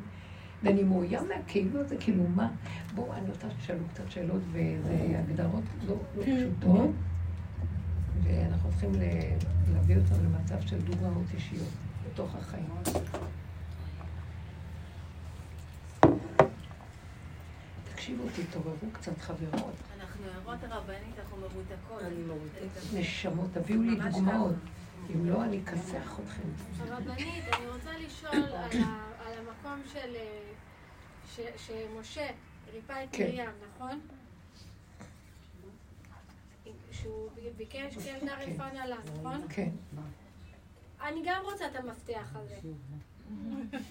ואני מאוים מהכאילו הזה, כאילו מה? בואו, אני רוצה שתשאלו קצת שאלות וזה הגדרות לא, לא פשוטות, ואנחנו צריכים להביא אותם למצב של דוגמאות אישיות בתוך החיים. תקשיבו, תתעוררו קצת חברות. אנחנו ערות הרבנית, אנחנו מרותקות. אני מרותקת. נשמות, תביאו לי דוגמאות. אם לא, אני אכסח אתכם. הרבנית, אני רוצה לשאול על המקום של... אה, שמשה ריפא את כן. מרים, נכון? שהוא ביקש כן דרפן עליו, נכון? כן. אני גם רוצה את המפתח הזה.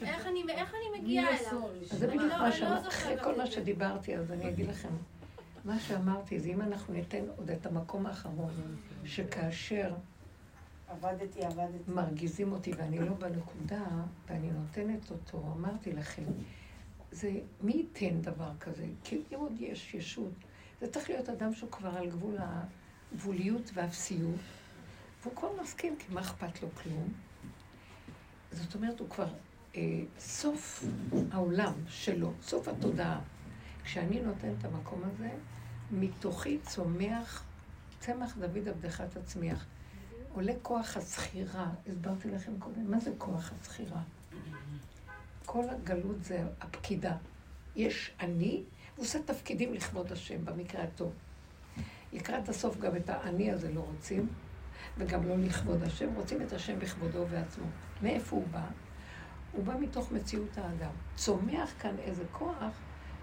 איך אני איך אני מגיעה אליו? אז זה בדיוק לא- מה לא שאמרתי, אחרי כל מה. שדיברתי, אז אני אגיד לכם. מה שאמרתי זה אם אנחנו ניתן עוד את המקום האחרון, שכאשר עבדתי, עבדתי. מרגיזים אותי ואני לא בנקודה, ואני נותנת אותו, אמרתי לכם, זה, מי ייתן דבר כזה? כי אם עוד יש ישות, זה צריך להיות אדם שהוא כבר על גבול הגבוליות והאפסיות, והוא כבר מסכים, כי מה אכפת לו כלום? זאת אומרת, הוא כבר אה, סוף העולם שלו, סוף התודעה. כשאני נותנת את המקום הזה, מתוכי צומח צמח דוד עבדך תצמיח. עולה כוח הזכירה, הסברתי לכם קודם, מה זה כוח הזכירה? כל הגלות זה הפקידה. יש אני, הוא עושה תפקידים לכבוד השם, במקרה הטוב. לקראת הסוף גם את האני הזה לא רוצים, וגם לא לכבוד השם, רוצים את השם בכבודו ובעצמו. מאיפה הוא בא? הוא בא מתוך מציאות האדם. צומח כאן איזה כוח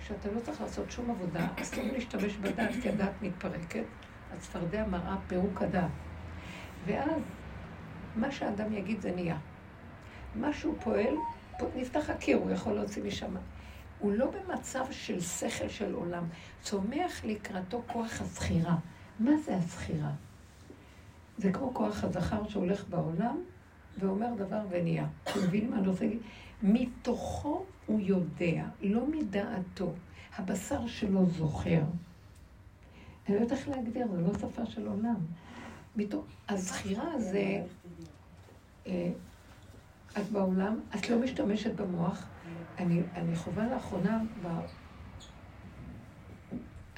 שאתה לא צריך לעשות שום עבודה, אסור להשתמש בדעת, כי הדעת מתפרקת, הצפרדע מראה פירוק הדעת. ואז מה שאדם יגיד זה נהיה. מה שהוא פועל, נפתח הקיר, הוא יכול להוציא משם. הוא לא במצב של שכל של עולם. צומח לקראתו כוח הזכירה. מה זה הזכירה? זה כמו כוח הזכר שהולך בעולם ואומר דבר ונהיה. אתם מבינים מה אני רוצה להגיד? מתוכו הוא יודע, לא מדעתו. הבשר שלו זוכר. אני לא יודעת איך להגדיר, זו לא שפה של עולם. הזכירה זה, אה, את בעולם, את לא משתמשת במוח. אני, אני חווה לאחרונה, ב...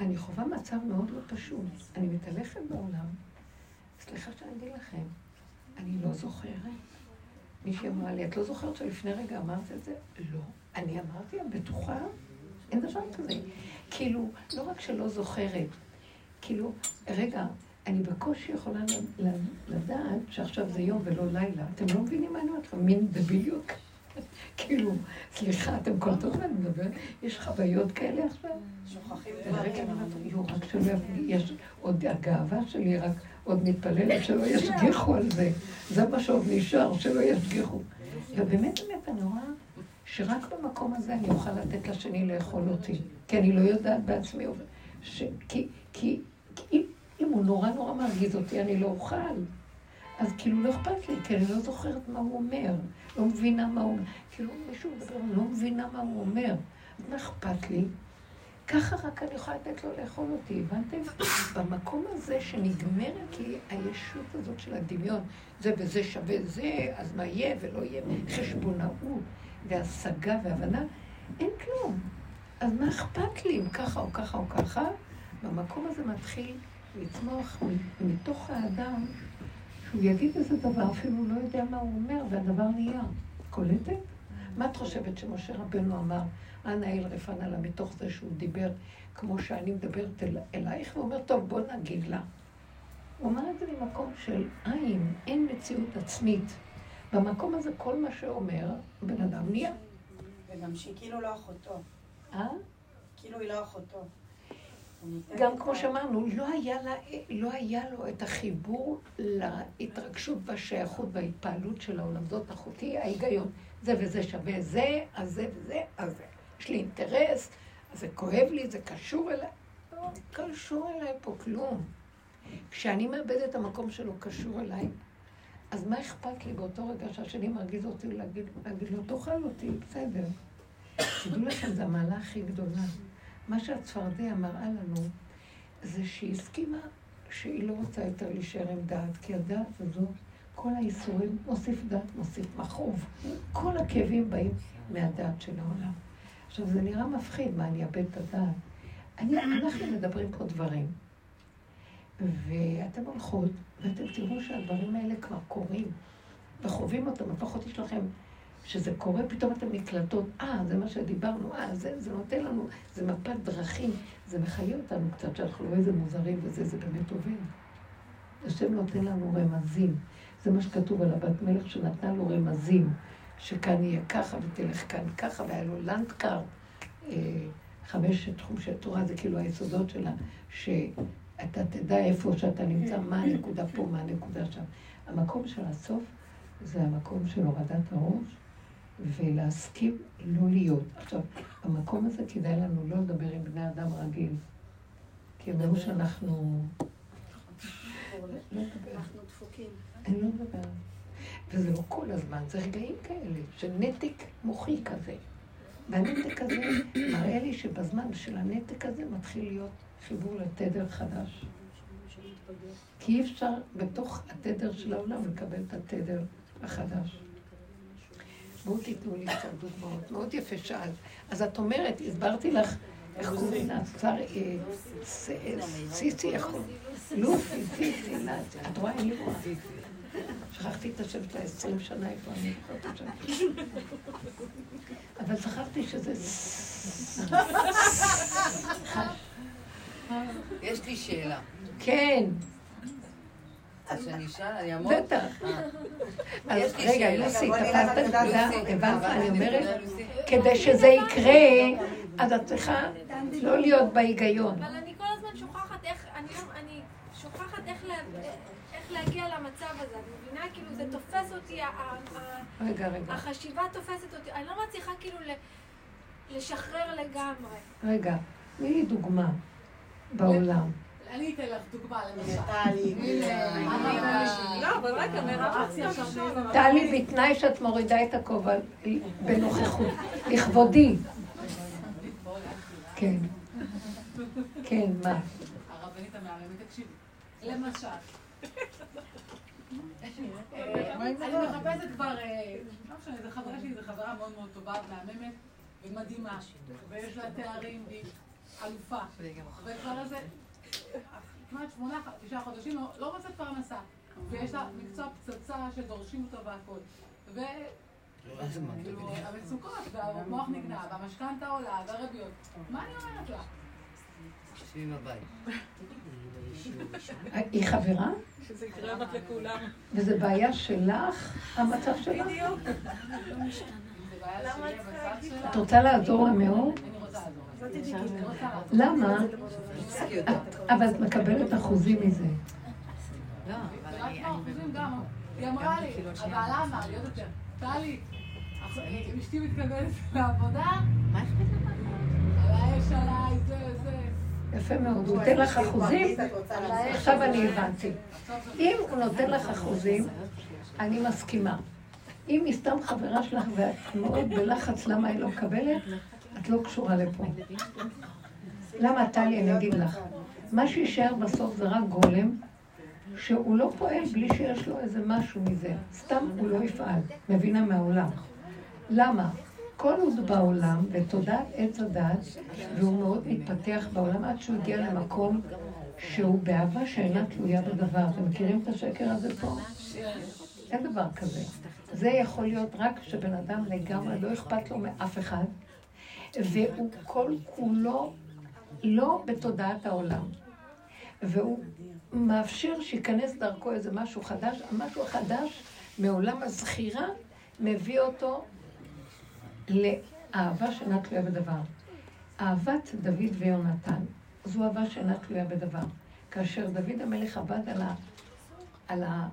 אני חווה מצב מאוד לא פשוט. אני מתהלכת בעולם, סליחה שאני אגיד לכם, אני לא זוכרת. מישהי אמרה לי, את לא זוכרת שלפני רגע אמרת את זה? לא. אני אמרתי, את בטוחה? אין דבר כזה. כאילו, לא רק שלא זוכרת, כאילו, רגע, אני בקושי יכולה לדעת שעכשיו זה יום ולא לילה. אתם לא מבינים מה אני אומרת לכם? מין דביליות. כאילו, סליחה, אתם קולטות מה אני מדברת? יש חוויות כאלה עכשיו? שוכחים דברים. רק שלא עוד הגאווה שלי, רק עוד מתפללת שלא ישגיחו על זה. זה מה שעוד נשאר, שלא ישגיחו. ובאמת, באמת, אני רואה שרק במקום הזה אני אוכל לתת לשני לאכול אותי. כי אני לא יודעת בעצמי. ש... כי, כי, כי אם, אם הוא נורא נורא מרגיז אותי, אני לא אוכל. אז כאילו לא אכפת לי, כי אני לא זוכרת מה הוא אומר. לא מבינה מה הוא אומר. כאילו מישהו מדבר, לא מבינה מה הוא אומר. אז מה אכפת לי? ככה רק אני יכולה לתת לו לאכול אותי, הבנתם? במקום הזה שנגמרת לי הישות הזאת של הדמיון, זה וזה שווה זה, אז מה יהיה ולא יהיה, חשבונאות והשגה והבנה, אין כלום. אז מה אכפת לי אם ככה או ככה או ככה? במקום הזה מתחיל לצמוח מתוך האדם, שהוא יגיד איזה דבר, אפילו הוא לא יודע מה הוא אומר, והדבר נהיה. קולטת? מה את חושבת שמשה רבנו אמר, אנא אל רפנה לה, מתוך זה שהוא דיבר כמו שאני מדברת אל, אלייך, והוא אומר, טוב, בוא נגיד לה. הוא אמר את זה ממקום של עין, אין מציאות עצמית. במקום הזה כל מה שאומר, בן אדם נהיה. וגם שהיא כאילו לא אחותו. אה? כאילו היא לא אחותו. גם כמו שאמרנו, לא היה, לה, לא היה לו את החיבור להתרגשות והשייכות וההתפעלות של העולם. זאת אחותי, ההיגיון. זה וזה שווה זה, אז זה וזה, אז זה. יש לי אינטרס, אז זה כואב לי, זה קשור אליי. לא קשור אליי פה כלום. כשאני מאבד את המקום שלו קשור אליי, אז מה אכפת לי באותו רגע שהשני מרגיז אותי להגיד, להגיד לו, תאכל אותי, בסדר. תדעו לכם, זו המעלה הכי גדולה. מה שהצפרדע מראה לנו, זה שהיא הסכימה שהיא לא רוצה יותר להישאר עם דעת, כי הדעת הזו, כל האיסורים מוסיף דעת, מוסיף מכאוב. כל הכאבים באים מהדעת של העולם. עכשיו, זה נראה מפחיד, מה, אני אאבד את הדעת? אני, אנחנו מדברים פה דברים, ואתם הולכות, ואתם תראו שהדברים האלה כבר קורים, וחווים אותם, לפחות יש לכם, שזה קורה, פתאום אתן נקלטות, אה, זה מה שדיברנו, אה, זה, זה נותן לנו, זה מפת דרכים, זה מחיה אותנו קצת, שאנחנו לא איזה מוזרים וזה, זה באמת עובד. השם נותן לנו רמזים. זה מה שכתוב על הבת מלך שנתנה לו רמזים, שכאן יהיה ככה ותלך כאן ככה, והיה לו לנדקר. אה, חמשת חומשי תורה זה כאילו היסודות שלה, שאתה תדע איפה שאתה נמצא, מה הנקודה פה, מה הנקודה שם. המקום של הסוף זה המקום של הורדת הראש, ולהסכים לא להיות. עכשיו, במקום הזה כדאי לנו לא לדבר עם בני אדם רגיל, כי הם אמרו שאנחנו... אנחנו דפוקים. אני לא מדברת. וזה לא כל הזמן, זה רגעים כאלה, של נתק מוחי כזה. והנתק הזה מראה לי שבזמן של הנתק הזה מתחיל להיות חיבור לתדר חדש. כי אי אפשר בתוך התדר של העולם לקבל את התדר החדש. בואו תיתנו לי קצת דוגמאות. מאוד יפה שאלת. אז את אומרת, הסברתי לך איך קוראים לה? שר סיסי, איך קוראים? לוסי, סיסי, את רואה? אין לי רואה. שכחתי את השם שלה עשרים שנה, איפה אני זוכרת את השם אבל זכרתי שזה... יש לי שאלה. כן, אז שאני אשאל, אני אעמוד? בטח. אה. אז רגע. לוסי, תפסת נקודה, הבנת מה אני אומרת? לוסי. כדי שזה יקרה, אז את צריכה לא להיות בהיגיון. אבל אני כל הזמן שוכחת איך, אני לא, אני שוכחת איך לה- איך להגיע למצב הזה. את מבינה? כאילו זה תופס אותי, רגע, רגע, החשיבה תופסת אותי. אני לא מצליחה כאילו ל- לשחרר לגמרי. רגע. תני לי דוגמה בעולם. אני אתן לך דוגמה למשל. טלי, לא, בתנאי שאת מורידה את הכובע בנוכחות, לכבודי. כן. כן, מה? הרבנית המהממת, תקשיבי. למשל. אני מחפשת כבר, אה, לא משנה, זו חברה שלי, זו חברה מאוד מאוד טובה, מהממת ומדהימה, ויש לה תארים והיא אלופה. וכבר איזה כמעט שמונה, תשעה חודשים, לא- מוצאת פרנסה. ויש לה מקצוע פצצה שדורשים אותו והכל. ו... כאילו, המצוקות, והמוח נגנב, והמשכנתה עולה, והריביות. מה אני אומרת לה? שבי בבית. היא חברה? שזה יקרה רק לכולם. וזה בעיה שלך, המצב שלך? בדיוק. את רוצה לעזור לה מאוד? אני רוצה לעזור לה. אני רוצה לעזור למה? אבל את מקבלת אחוזים מזה. לא, אבל אני... היא אמרה לי, כאילו, אמר לי עוד יותר, טלי, אשתי מתכוונת לעבודה, מה אכפת לך? על האש עליי, זה, זה. יפה מאוד, הוא ייתן לך אחוזים? עכשיו אני הבנתי. אם הוא נותן לך אחוזים, אני מסכימה. אם היא סתם חברה שלך ואת מאוד בלחץ למה היא לא מקבלת, את לא קשורה לפה. למה, טלי, אני אגיד לך. מה שיישאר בסוף זה רק גולם, שהוא לא פועל בלי שיש לו איזה משהו מזה. סתם הוא לא יפעל. מבינה מהעולם. למה? כל עוד בעולם, בתודעת עץ הדת, והוא מאוד מתפתח בעולם עד שהוא הגיע למקום שהוא באהבה שאינה תלויה בדבר. אתם מכירים את השקר הזה פה? אין דבר כזה. זה יכול להיות רק כשבן אדם לגמרי לא אכפת לו מאף אחד, והוא כל כולו לא בתודעת העולם. והוא מאפשר שייכנס דרכו איזה משהו חדש, המשהו החדש מעולם הזכירה מביא אותו לאהבה שאינה תלויה בדבר. אהבת דוד ויונתן, זו אהבה שאינה תלויה בדבר. כאשר דוד המלך עבד על ה... על ה...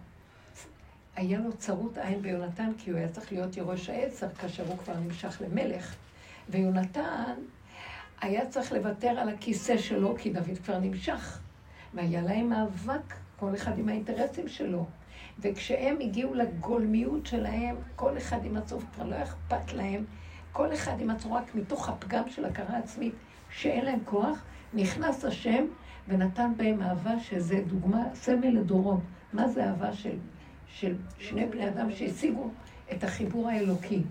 היה לו צרות עין ביונתן, כי הוא היה צריך להיות ירוש העצר כאשר הוא כבר נמשך למלך. ויונתן היה צריך לוותר על הכיסא שלו, כי דוד כבר נמשך. והיה להם מאבק, כל אחד עם האינטרסים שלו. וכשהם הגיעו לגולמיות שלהם, כל אחד עם הסוף כבר לא אכפת להם, כל אחד עם עצמו רק מתוך הפגם של הכרה עצמית, שאין להם כוח, נכנס השם ונתן בהם אהבה שזה דוגמה, סמל לדורות. מה זה אהבה של, של שני בני אדם שהשיגו את החיבור האלוקי,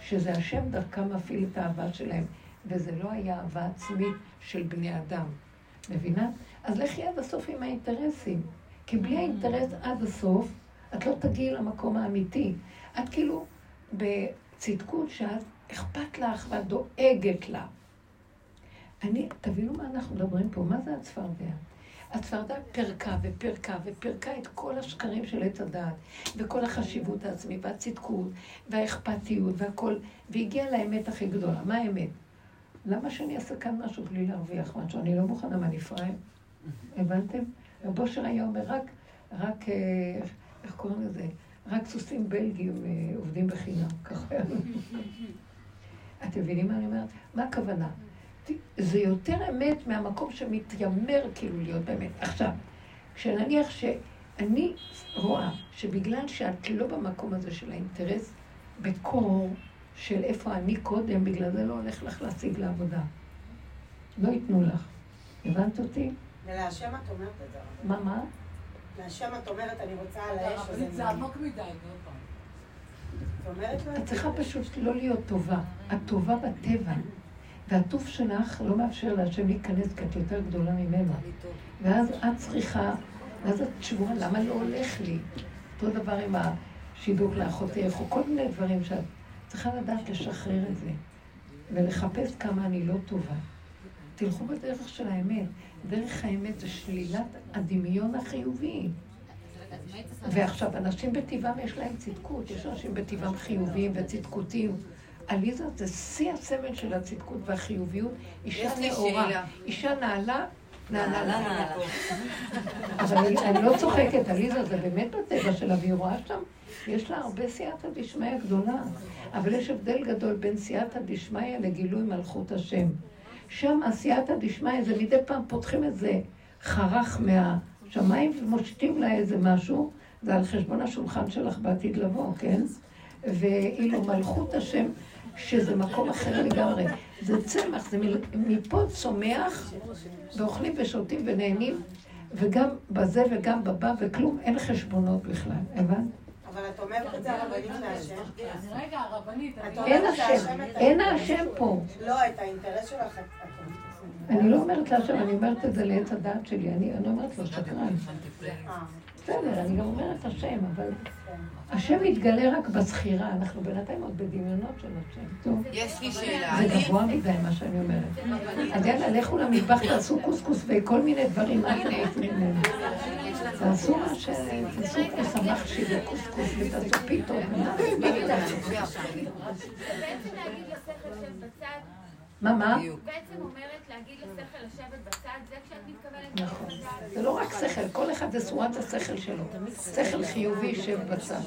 שזה השם דרכם מפעיל את האהבה שלהם, וזה לא היה אהבה עצמית של בני אדם. מבינה? אז לכי עד הסוף עם האינטרסים. כי בלי האינטרס עד הסוף, את לא תגיעי למקום האמיתי. את כאילו בצדקות שאת אכפת לך ואת דואגת לה. אני, תבינו מה אנחנו מדברים פה, מה זה הצפרדע? הצפרדע פרקה ופרקה ופרקה את כל השקרים של עץ הדעת, וכל החשיבות העצמית, והצדקות, והאכפתיות, והכל, והגיעה לאמת הכי גדולה. מה האמת? למה שאני אעשה כאן משהו בלי להרוויח משהו? אני לא מוכנה, מה נפרע? הבנתם? רב אושר היה אומר, רק, רק, אה, איך קוראים לזה? רק סוסים בלגים אה, עובדים בחינם, ככה. אתם מבינים מה אני אומרת? מה הכוונה? זה יותר אמת מהמקום שמתיימר כאילו להיות באמת. עכשיו, כשנניח שאני רואה שבגלל שאת לא במקום הזה של האינטרס, בקור של איפה אני קודם, בגלל זה לא הולך לך להשיג לעבודה. לא ייתנו לך. הבנת אותי? ולהשם את אומרת את זה. מה, מה? להשם את אומרת, אני רוצה על האש, אני... זה עמוק מדי, עוד פעם. את? צריכה פשוט לא להיות טובה. את טובה בטבע. והטוב שלך לא מאפשר להשם להיכנס כי את יותר גדולה ממנו. ואז את צריכה, ואז את שבורה, למה לא הולך לי? אותו דבר עם השידוך לאחותך, או כל מיני דברים שאת צריכה לדעת לשחרר את זה, ולחפש כמה אני לא טובה. תלכו בדרך של האמת. דרך האמת זה שלילת הדמיון החיובי. ועכשיו, אנשים בטבעם יש להם צדקות, יש אנשים בטבעם חיוביים וצדקותיים. עליזה זה שיא הסמל של הצדקות והחיוביות, אישה נאורה. אישה נעלה, נעלה, נעלה. אבל אני, לא צוחקת, עליזה, זה באמת בטבע שלה, והיא רואה שם, יש לה הרבה סייעתא דשמיא גדולה. אבל יש הבדל גדול בין סייעתא דשמיא לגילוי מלכות השם. שם הסייעתא דשמיא זה מדי פעם פותחים איזה חרך מהשמיים ומושיטים לה איזה משהו, זה על חשבון השולחן שלך בעתיד לבוא, כן? ואילו מלכות השם, שזה מקום אחר לגמרי. זה צמח, זה מפה צומח, ואוכלים ושותים ונהנים, וגם בזה וגם בבא, וכלום, אין חשבונות בכלל, הבנת? אבל את אומרת את זה הרבנית להשם. רגע, הרבנית, אני... אין אומרת השם, להשם את אין. השם פה. לא, את האינטרס שלך. אני לא אומרת להשם, אני אומרת את זה לעץ הדעת שלי, אני אני אומרת לו שקרן. בסדר, אני גם אומרת השם, אבל. השם מתגלה רק בזכירה, אנחנו בינתיים עוד בדמיונות של השם. טוב, יש לי שאלה. זה גבוה מדי מה שאני אומרת. אז יאללה, לכו למטבח, תעשו קוסקוס וכל מיני דברים, אל תעשו ממנו. תעשו מה ש... תעשו כוס המחשי וקוסקוס ותעשו פיתות. בעצם להגיד לשכל לשבת בצד, מה, מה? בעצם אומרת להגיד לשכל לשבת בצד, זה כשאת מתכוונת נכון. זה לא רק שכל, כל אחד זה צורת השכל שלו. שכל חיובי יושב בצד.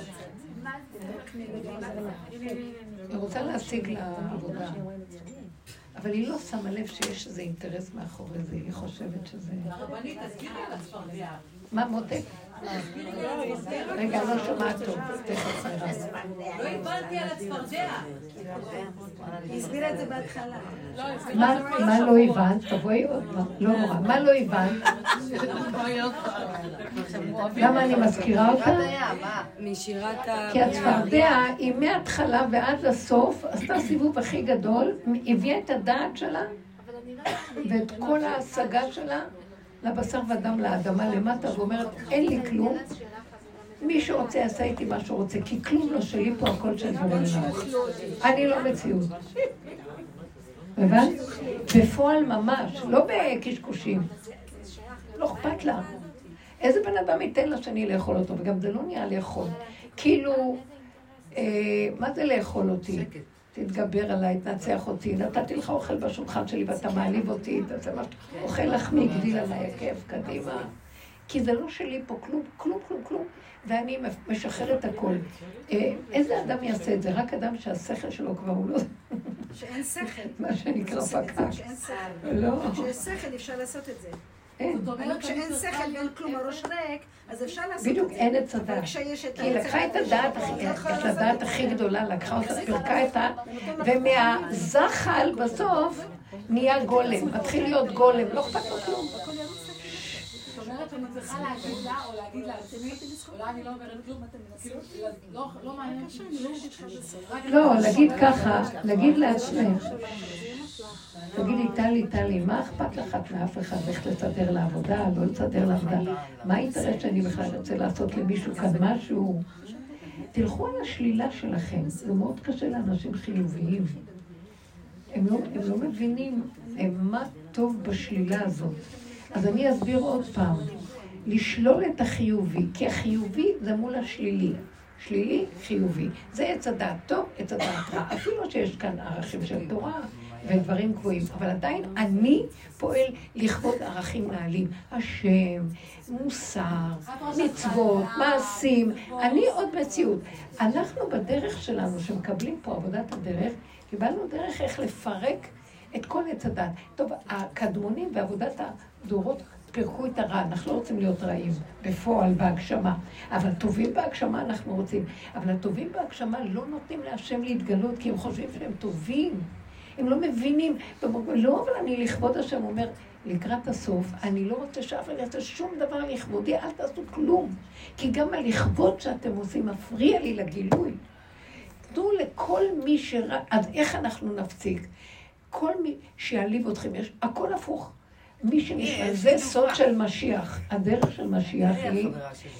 היא רוצה להשיג לה עבודה. אבל היא לא שמה לב שיש איזה אינטרס מאחורי זה, היא חושבת שזה... הרבנית, תסבירי על הצפרדע. מה, מותק? רגע, לא שומעת טוב. לא הבנתי על הצפרדע. היא הסבירה את זה בהתחלה. מה מה לא הבנת? תבואי עוד פעם. לא נורא. מה לא הבנת? למה אני מזכירה אותה? משירת ה... כי הצפרדע היא מההתחלה ועד לסוף עשתה סיבוב הכי גדול, הביאה את הדעת שלה לא ואת כל ההשגה שלה לבשר ודם לאדמה למטה, ואומרת, אין לי כלום, מי שרוצה יעשה איתי מה שהוא רוצה, כי כלום לא שלי פה, הכל של עולם. אני לא מציאות. הבנת? בפועל ממש, לא בקשקושים. לא אכפת לה. איזה בן אדם ייתן לשני לאכול אותו, וגם זה לא נהיה לאכול. כאילו, אה, מה זה לאכול אותי? תתגבר עליי, תנצח אותי, נתתי לך אוכל בשולחן שלי ואתה מעליב אותי, אתה אוכל לחמי, הגדיל עליי הכאב, קדימה. כי זה לא שלי פה כלום, כלום, כלום, כלום, ואני משחרר את הכל. אה, איזה אדם יעשה את זה? רק אדם שהשכל שלו כבר הוא לא... שאין שכל. מה שנקרא פקק. שאין שכל. לא. כשיש שכל אפשר לעשות את זה. אין. זאת אומרת, כשאין צריכה שכל ואין להיות כלום, הראש ריק, אז אפשר לעשות את זה. בדיוק, אין עץ הדת. את כי היא לקחה את הדעת, את הדעת הכי. גדולה, לקחה אותה, פירקה את ה... ומהזחל בסוף נהיה גולם, מתחיל להיות גולם, לא אכפת לו כלום. אומרת שאני צריכה להגיד לה או להגיד לעצמי, אולי אני לא אומרת כלום, כאילו, לא- לא מעניין אותי לא, להגיד ככה, להגיד לעצמך, תגידי, טלי, טלי, מה אכפת לך את מאף אחד? איך לסדר לעבודה, לא לסדר לעבודה? מה האינטרס שאני בכלל רוצה לעשות למישהו כאן משהו? תלכו על השלילה שלכם, זה מאוד קשה לאנשים חיוביים. הם לא, הם לא מבינים הם, מה טוב בשלילה הזאת. אז אני אסביר עוד פעם. לשלול את החיובי, כי החיובי זה מול השלילי. שלילי, חיובי. זה עץ הדעת טוב, עץ הדעת רע. אפילו שיש כאן ערכים של תורה ודברים גבוהים, אבל עדיין אני פועל לכבוד ערכים נעלים. השם, מוסר, מצוות, מעשים. אני עוד מציאות. אנחנו בדרך שלנו, שמקבלים פה עבודת הדרך, קיבלנו דרך איך לפרק את כל עץ הדת. טוב, הקדמונים ועבודת הדורות פירקו את הרע, אנחנו לא רוצים להיות רעים בפועל, בהגשמה. אבל טובים בהגשמה אנחנו רוצים. אבל הטובים בהגשמה לא נותנים להשם להתגלות, כי הם חושבים שהם טובים. הם לא מבינים. לא, אבל אני לכבוד השם. אומר, לקראת הסוף, אני לא רוצה שאף אחד יעשה שום דבר לכבודי, אל תעשו כלום. כי גם הלכבוד שאתם עושים מפריע לי לגילוי. תנו לכל מי שרא... אז איך אנחנו נפסיק? כל מי שיעליב אתכם, יש... הכל הפוך. מי שנכנס, זה סוד של משיח. הדרך של משיח היא,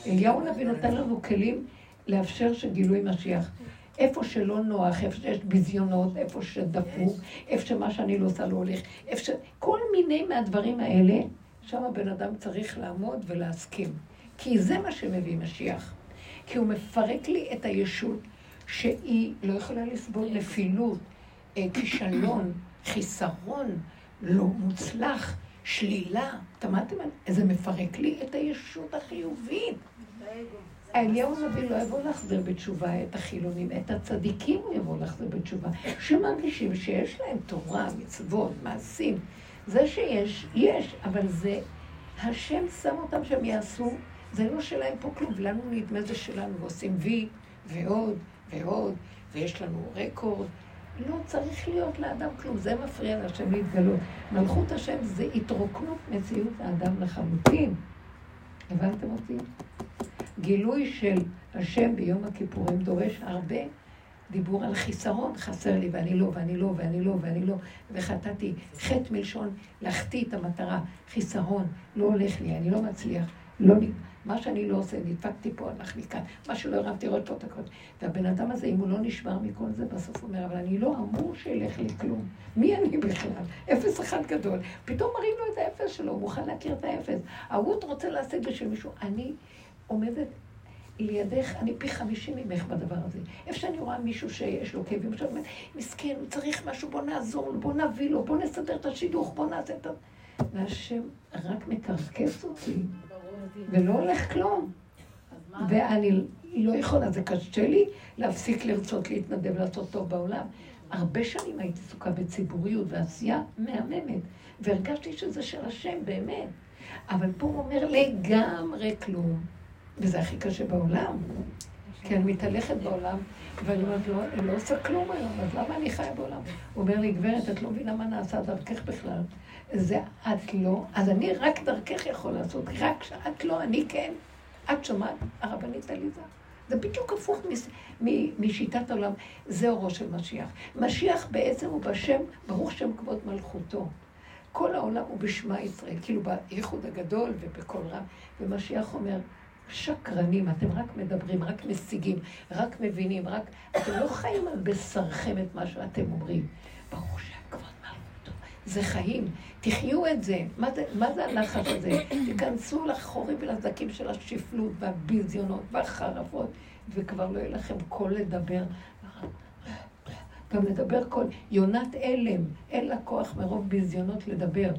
אליהו הנביא נותן לנו כלים לאפשר שגילוי משיח. איפה שלא נוח, איפה שיש ביזיונות, איפה שדפוק, איפה שמה שאני לא עושה לא הולך, איפה ש... כל מיני מהדברים האלה, שם הבן אדם צריך לעמוד ולהסכים. כי זה מה שמביא משיח. כי הוא מפרק לי את הישות שהיא לא יכולה לסבול נפילות, אה, כישלון, חיסרון, לא מוצלח, שלילה. שמעתם? זה מפרק לי את הישות החיובית. אליהו הנביא לא יבוא להחזיר בתשובה את החילונים, את הצדיקים הוא יבוא להחזיר בתשובה, שמרגישים שיש להם תורה, מצוות, מעשים. זה שיש, יש, אבל זה, השם שם אותם שהם יעשו, זה לא שלהם פה כלום, לנו נדמה זה שלנו, ועושים וי, ועוד, ועוד, ויש לנו רקורד. לא צריך להיות לאדם כלום, זה מפריע להשם להתגלות. מלכות השם זה התרוקנות מציאות האדם לחלוטין. הבנתם אותי? גילוי של השם ביום הכיפורים דורש הרבה דיבור על חיסרון, חסר לי ואני לא, ואני לא, ואני לא, ואני לא, וחטאתי, חטא מלשון להחטיא את המטרה, חיסרון, לא הולך לי, אני לא מצליח, לא, מה שאני לא עושה, נדפקתי פה, הלך לי כאן, מה שלא הרמתי עוד פה את הכל. והבן אדם הזה, אם הוא לא נשבר מכל זה, בסוף הוא אומר, אבל אני לא אמור שילך לי כלום. מי אני בכלל? אפס אחד גדול. פתאום מראים לו את האפס שלו, הוא מוכן להכיר את האפס. ההוא רוצה להשיג בשביל מישהו. אני עומדת לידך, אני פי חמישים ממך בדבר הזה. איפה שאני רואה מישהו שיש לו כאבים, עכשיו אומרת, מסכן, הוא צריך משהו, בוא נעזור לו, בוא נביא לו, בוא נסדר את השידוך, בוא נעשה את ה... והשם רק מקרקס אותי, ולא הולך כלום. ואני לא יכולה, זה קשה לי להפסיק לרצות להתנדב לעשות טוב בעולם. הרבה שנים הייתי עסוקה בציבוריות ועשייה מהממת, והרגשתי שזה של השם, באמת. אבל פה הוא אומר לגמרי כלום. וזה הכי קשה בעולם. כי אני מתהלכת בעולם, ואני אומרת לו, אני לא עושה כלום היום, אז למה אני חיה בעולם? הוא אומר לי, גברת, את לא מבינה מה נעשה דרכך בכלל. זה את לא, אז אני רק דרכך יכול לעשות, רק שאת לא, אני כן. את שומעת, הרבנית עליזה? זה בדיוק הפוך מס, מ, משיטת העולם, זה אורו של משיח. משיח בעצם הוא בשם, ברוך שם כבוד מלכותו. כל העולם הוא בשמע ישראל, כאילו בייחוד הגדול ובקול רם, ומשיח אומר, שקרנים, אתם רק מדברים, רק משיגים, רק מבינים, רק... אתם לא חיים על בשרכם את מה שאתם אומרים. שהכבוד מלכותו. זה חיים. תחיו את זה. מה זה, מה זה הלחץ הזה? תיכנסו לחורים ולזקים של השפלות והביזיונות והחרבות, וכבר לא יהיה לכם קול לדבר. גם לדבר כל... יונת הלם, אין לה כוח מרוב ביזיונות לדבר.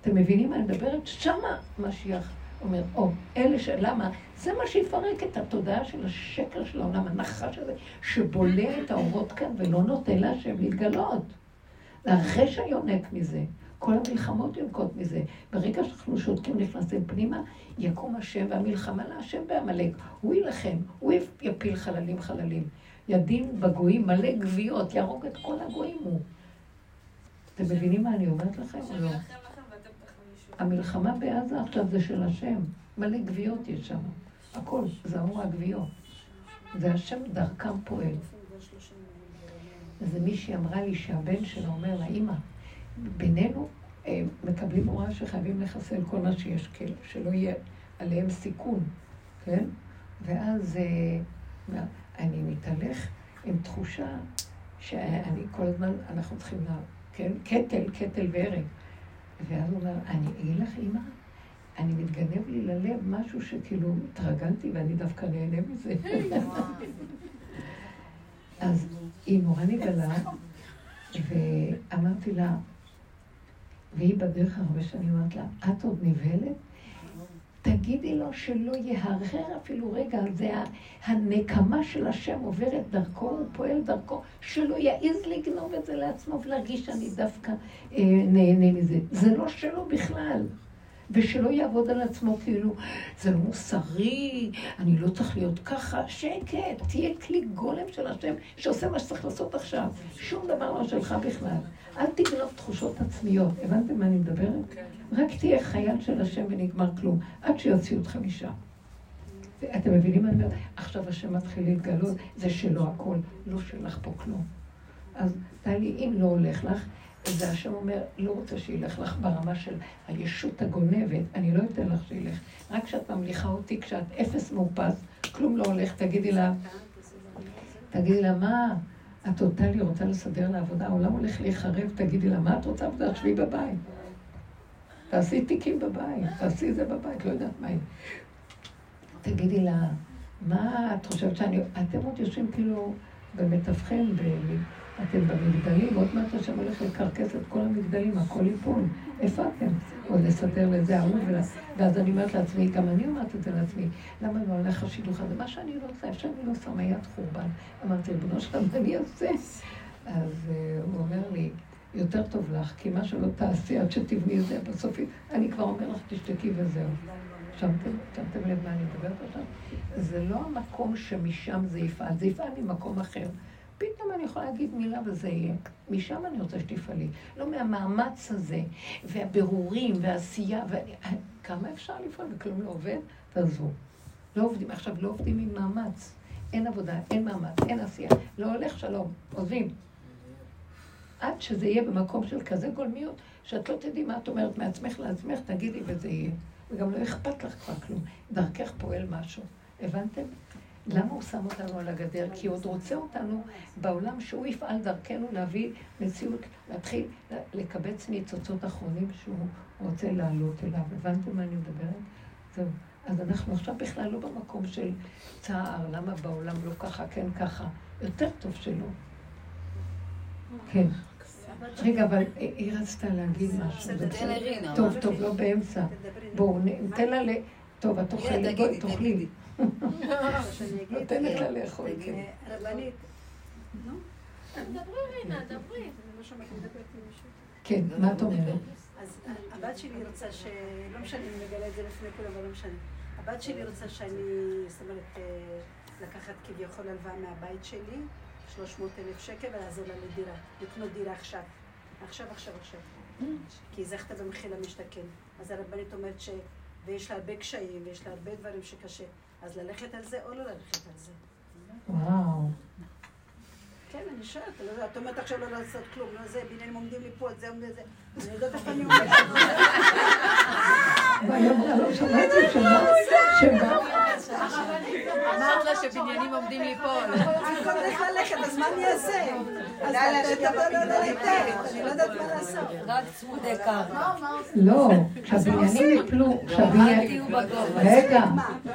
אתם מבינים מה אני מדברת? שמה משיח אומר, או, אלה ש... למה? זה מה שיפרק את התודעה של השקר של העולם, הנחש הזה, שבולע את האורות כאן ולא נותן להשם להתגלות. והרשע יונק מזה. כל המלחמות יונקות מזה. ברגע שאנחנו שותקים, נכנסים פנימה, יקום השם והמלחמה להשם בעמלק. הוא יילחם, הוא יפיל חללים חללים. ידין בגויים מלא גוויות, יהרוג את כל הגויים הוא. אתם מבינים מה אני אומרת לכם לא? המלחמה בעזה עכשיו זה של השם. מלא גוויות יש שם. הכל, זה אמור הגוויות. זה השם דרכם פועל. אז מישהי אמרה לי שהבן שלה אומר לה, אימא, בינינו אה, מקבלים הוראה שחייבים לחסל כל מה שיש, שלא יהיה עליהם סיכון, כן? ואז אה, אני מתהלך עם תחושה שאני כל הזמן, אנחנו צריכים, לה, כן? קטל, קטל והרג. ואז הוא אומר, אני אגיד לך, אימא, אני מתגנב לי ללב משהו שכאילו התרגלתי ואני דווקא נהנה מזה. אז היא נורא נגלה, ואמרתי לה, והיא בדרך הרבה שנים אמרת לה, את עוד נבהלת? תגידי לו שלא יהרהר אפילו רגע, זה הנקמה של השם עוברת דרכו, הוא פועל דרכו, שלא יעז לגנוב את זה לעצמו ולהרגיש שאני דווקא אה, נהנה מזה. זה לא שלו בכלל. ושלא יעבוד על עצמו כאילו, זה לא מוסרי, אני לא צריך להיות ככה, שקט, תהיה כלי גולם של השם שעושה מה שצריך לעשות עכשיו. שום דבר לא שלך בכלל. אל תגנוב תחושות עצמיות. הבנתם מה אני מדברת? כן. רק תהיה חייל של השם ונגמר כלום, עד שיוציאו אותך משם. אתם מבינים מה אני אומרת? עכשיו השם מתחיל להתגלות, זה שלא הכל, לא שלך פה כלום. אז טלי, אם לא הולך לך, זה השם אומר, לא רוצה שילך לך ברמה של הישות הגונבת, אני לא אתן לך שילך. רק כשאת ממליכה אותי, כשאת אפס מאופס, כלום לא הולך, תגידי לה, תגידי לה, מה? את אותה לי רוצה לסדר לעבודה, העולם הולך להיחרב, תגידי לה, מה את רוצה עבודה? שבי בבית. תעשי תיקים בבית, תעשי זה בבית, לא יודעת מה היא. תגידי לה, מה את חושבת שאני... אתם עוד יושבים כאילו במתווכם, אתם במגדלים, עוד מעט השם הולך לקרקס את כל המגדלים, הכל ייפול. איפה אתם? עוד לסדר לזה ההוא. ואז אני אומרת לעצמי, גם אני אומרת את זה לעצמי, למה לא הולך השילוח הזה? מה שאני לא עושה, אפשר אני לא שמה יד חורבן. אמרתי, ריבונו שלם, מה אני אעשה? אז uh, הוא אומר לי, יותר טוב לך, כי מה שלא תעשי עד שתבני זה בסוף, אני כבר אומר לך, תשתקי וזהו. שמתם, שמתם לב מה אני מדברת עכשיו? זה לא המקום שמשם זה יפעל, זה יפעל ממקום אחר. פתאום אני יכולה להגיד מילה וזה יהיה. משם אני רוצה שתפעלי. לא מהמאמץ הזה, והבירורים, והעשייה, ואני... כמה אפשר לפעול וכלום לא עובד? תעזבו. לא עובדים. עכשיו, לא עובדים עם מאמץ. אין עבודה, אין מאמץ, אין עשייה. לא הולך שלום, עוזבים. עד שזה יהיה במקום של כזה גולמיות, שאת לא תדעי מה את אומרת מעצמך לעצמך, תגידי וזה יהיה. וגם לא אכפת לך כבר כלום. דרכך פועל משהו. הבנתם? למה הוא שם אותנו על הגדר? כי הוא עוד רוצה אותנו בעולם שהוא יפעל דרכנו להביא מציאות, להתחיל לקבץ ניצוצות אחרונים שהוא רוצה לעלות אליו. הבנתם מה אני מדברת? זהו. אז אנחנו עכשיו בכלל לא במקום של צער, למה בעולם לא ככה, כן ככה. יותר טוב שלא. כן. רגע, אבל היא רצתה להגיד משהו. טוב, טוב, לא באמצע. בואו, ניתן לה ל... טוב, את תאכלי. נותנת לה לאכול, כן. אה, רבנית. דברי רינה, דברי. כן, מה את אומרת? אז הבת שלי רוצה ש... לא משנה אם נגלה את זה לפני כולם, אבל לא משנה. הבת שלי רוצה שאני, זאת אומרת, אה, לקחת כביכול הלוואה מהבית שלי, 300 אלף שקל, ולעזור לה לדירה, לקנות דירה עכשיו. עכשיו, עכשיו, עכשיו. כי זכת במחיר למשתכן. אז הרבנית אומרת ש... ויש לה הרבה קשיים, ויש לה הרבה דברים שקשה. אז ללכת על זה או לא ללכת על זה? וואו. כן, אני שואלת, לא את אומרת עכשיו לא לעשות כלום, לא זה, בניינים עומדים לי פה, זה עומדים לזה. אני יודעת איפה אני אומרת. לא שמעתי שמה, שמה. אמרת לה שבניינים עומדים ליפול. לא. רק. לא, כשהבניינים יפלו, רגע,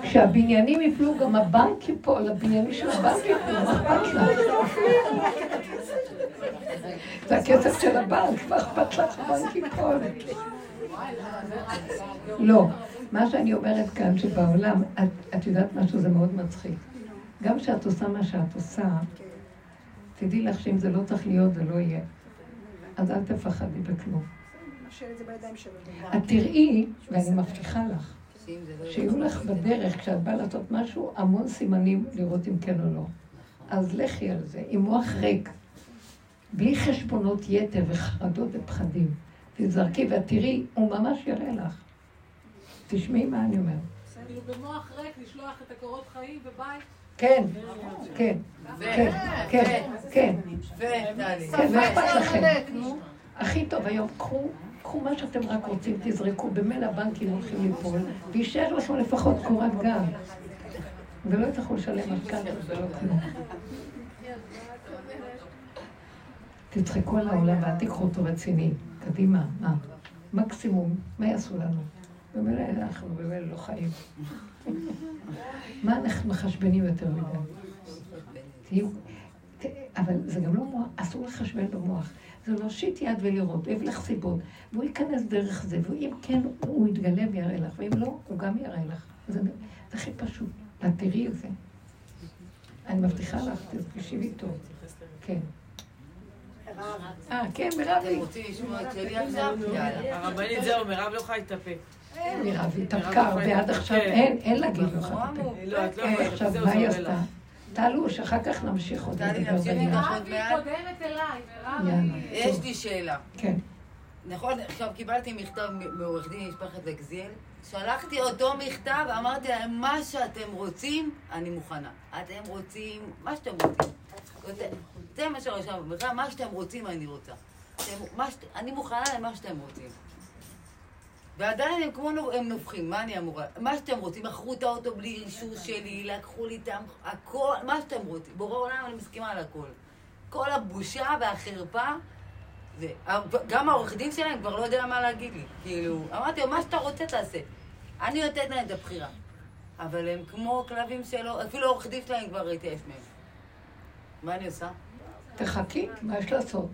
כשהבניינים יפלו, גם הבנק ייפול, הבניינים של הבנק ייפלו, מה אכפת לך? זה הכסף של הבנק, מה אכפת לך הבנק ייפול? לא. מה שאני אומרת כאן, שבעולם, את, את יודעת משהו, זה מאוד מצחיק. גם כשאת עושה מה שאת עושה, תדעי לך שאם זה לא צריך להיות, זה לא יהיה. אז אל תפחדי בכלום. את תראי, ואני מבטיחה לך, שיהיו לך בדרך, כשאת באה לעשות משהו, המון סימנים לראות אם כן או לא. אז לכי על זה, עם מוח ריק, בלי חשבונות יתר וחרדות ופחדים. תזרקי ואת תראי, הוא ממש יראה לך. תשמעי מה אני אומרת. כאילו במוח ריק לשלוח את הקורות חיים ובית. כן, כן, כן, כן, כן. כן, מה אכפת לכם? הכי טוב היום, קחו, קחו מה שאתם רק רוצים, תזרקו, במילא הבנקים הולכים ליפול, ויישאר לכם לפחות קורת גג. ולא יצטרכו לשלם משכנתה ולא כלום. תצחקו על העולם ואל תיקחו אותו רציני. קדימה, מה? מקסימום, מה יעשו לנו? במילא אנחנו במילא לא חיים. מה אנחנו מחשבנים יותר מדי? תהיו... אבל זה גם לא מוח, אסור לחשבן במוח. זה להושיט יד ולראות, אוהב לך סיבות, והוא ייכנס דרך זה, ואם כן, הוא יתגלה ויראה לך, ואם לא, הוא גם יראה לך. זה, זה הכי פשוט, את תראי את זה. אני מבטיחה לך, תפגשי איתו. כן. אה, כן, מירבי. רוצים לשמוע את שלי עכשיו? יאללה. הרבנית, זהו, מירב לא יכולה להתאפק. מירב התאפקה, ועד עכשיו אין, אין. לא, לא אה, יכולה עכשיו, מה היא עשתה? תעלו, שאחר כך נמשיך עוד לדבר בעניין. מירב מירב. יש לי שאלה. כן. נכון, עכשיו קיבלתי מכתב מעורך דין משפחת לגזיאל, שלחתי אותו מכתב, אמרתי להם, מה שאתם רוצים, אני מוכנה. אתם רוצים, מה שאתם רוצים. זה מה שרשם במכתב, מה שאתם רוצים אני רוצה. אתם- שת- אני מוכנה למה שאתם רוצים. ועדיין הם כמו הם נובחים, מה אני אמורה? מה שאתם רוצים, מכרו את האוטו בלי אישור שלי, לקחו לי את. הכל, מה שאתם רוצים. בורא עולם, אני מסכימה על הכל. כל הבושה והחרפה, זה, גם העורך דין שלהם כבר לא יודע מה להגיד לי. כאילו, אמרתי לו, מה שאתה רוצה תעשה. אני נותנת להם את הבחירה. אבל הם כמו כלבים שלו, אפילו העורך דין שלהם כבר התייאש מהם. מה אני עושה? תחכי, מה יש לעשות?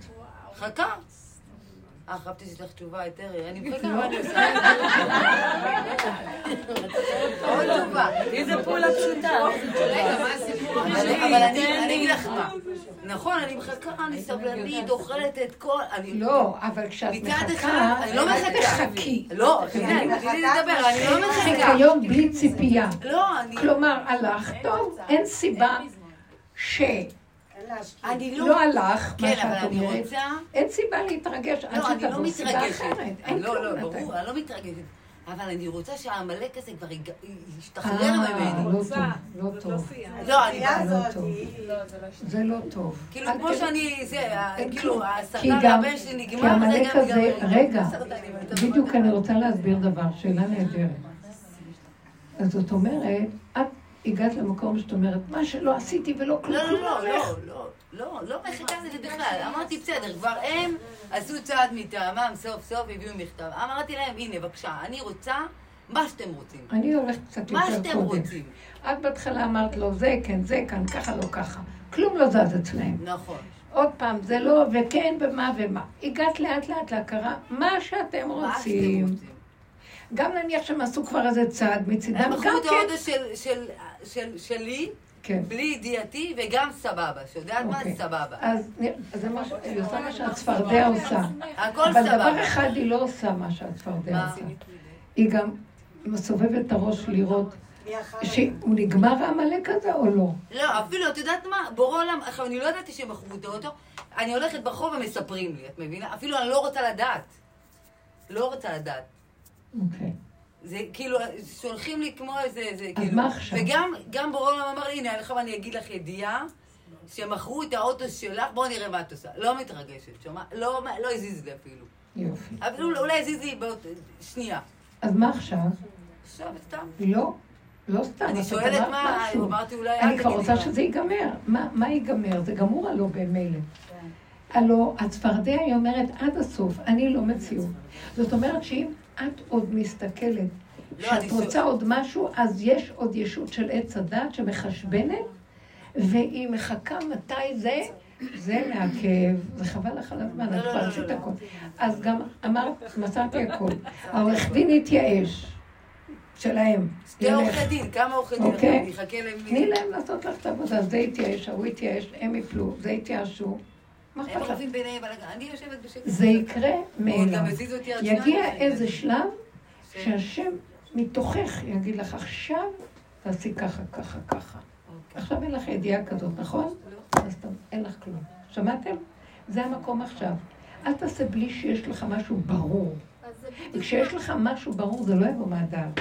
חכה. אה, חשבתי שיש לך תשובה יותר, אני מחכה, מה אני עושה? עוד תשובה. לי זה פעולה פשוטה. רגע, מה הסיפור אבל אבל אני אני אגיד לך מה. נכון, אני מחכה, אני סבלנית, אוכלת את כל... אני- לא, אבל כשאת מצד מחכה, אחד, אני לא מחכה. תחכי. לא, לי לדבר, אני לא מחכה. חיקיון בלי ציפייה. לא, אני... כלומר, הלך, טוב, אין סיבה אין להשקיע. אני לא... הלך, מה כן, אבל שאת אני אומרת. רוצה... אין סיבה להתרגש עד לא, אני לא שתבוא סיבה מתרגשת. אחרת. אין לא, לא, כלום. ברור, אני לא מתרגשת. אבל אני רוצה שהעמלק הזה כבר ישתחרר אה, ממני. לא טוב, לא טוב. לא, אני... לא טוב. זה לא טוב. כאילו, כמו שאני, זה, כאילו. כי הסרטן הבן שלי כי נגמר, זה העמלק הזה, רגע, אתה בדיוק? אני רוצה להסביר דבר, שאלה נהדרת. אז זאת אומרת, את הגעת למקום שאת אומרת, מה שלא עשיתי ולא כלום, לא, לא, לא, הולך. לא, לא, לא, לא מחכה לזה בכלל. אמרתי, בסדר, כבר הם עשו צעד מטעמם, סוף סוף הביאו מכתב. אמרתי להם, הנה, בבקשה, אני רוצה מה שאתם רוצים. אני הולכת קצת מה יותר שאתם קודם. רוצים. את בהתחלה אמרת לו, זה כן, זה כאן, ככה, לא ככה. כלום לא זז אצלהם. נכון. עוד פעם, זה לא, וכן, ומה ומה. הגעת לאט לאט להכרה, מה שאתם מה שאתם רוצים. גם נניח שהם עשו כבר איזה צעד מצידם, הם גם מכרו את כן. האוטו של- של- של- שלי, כן. בלי ידיעתי, וגם סבבה. שיודעת מה אוקיי. זה סבבה. אז זה מה ש... היא עושה מה שהצפרדע עושה. הכל אבל דבר סבבה. אחד היא לא עושה מה שהצפרדע מה? עושה. היא גם מסובבת את הראש לראות? שהוא נגמר העמלק הזה או לא. לא, אפילו, את יודעת מה? בורא עולם, עכשיו, אני לא ידעתי שהם מכרו את האוטו, אני הולכת ברחוב ומספרים לי, את מבינה? אפילו אני לא רוצה לדעת. לא רוצה לדעת. אוקיי. זה כאילו, שולחים לי כמו איזה, זה אז כאילו... מה עכשיו? וגם, גם בורא עולם אמר לי, הנה, עכשיו אני אגיד לך ידיעה, שמכרו את האוטו שלך, בואו נראה מה את עושה. לא מתרגשת, שומע? לא, לא הזיז לי אפילו. יופי. אפילו אולי הזיז לי בעוד שנייה. אז מה עכשיו? עכשיו, סתם. לא. לא סתם. אני שואלת מה, משהו. אמרתי אולי... אני כבר רוצה מה. שזה ייגמר. מה מה ייגמר? זה גמור הלא במילא. הלא, הצפרדע היא אומרת עד הסוף, אני לא מציאות. זאת אומרת שאם את עוד מסתכלת, לא, שאת אני רוצה שואל- עוד משהו, אז יש עוד ישות של עץ הדת שמחשבנת, והיא מחכה מתי זה, זה מעכב, זה חבל לך על הזמן, לא, את לא, כבר לא, עשית לא. הכל. אז גם אמרת, מסרתי הכל. העורך דין התייאש, שלהם. שתי. עורכי דין, כמה עורכי דין? אוקיי. תני להם לעשות לך את העבודה, זה יתייאש, ההוא יתייאש, הם יפלו, זה יתייאשו. זה יקרה מאליו. יגיע איזה שלב כן. שהשם מתוכך יגיד לך, עכשיו תעשי ככה, ככה, ככה. אוקיי. עכשיו אין לך ידיעה כזאת, נכון? אז טוב, אין לך כלום. שמעתם? זה המקום עכשיו. אל תעשה בלי שיש לך משהו ברור. אז וכשיש לך משהו ברור, זה לא יבוא מהדעת.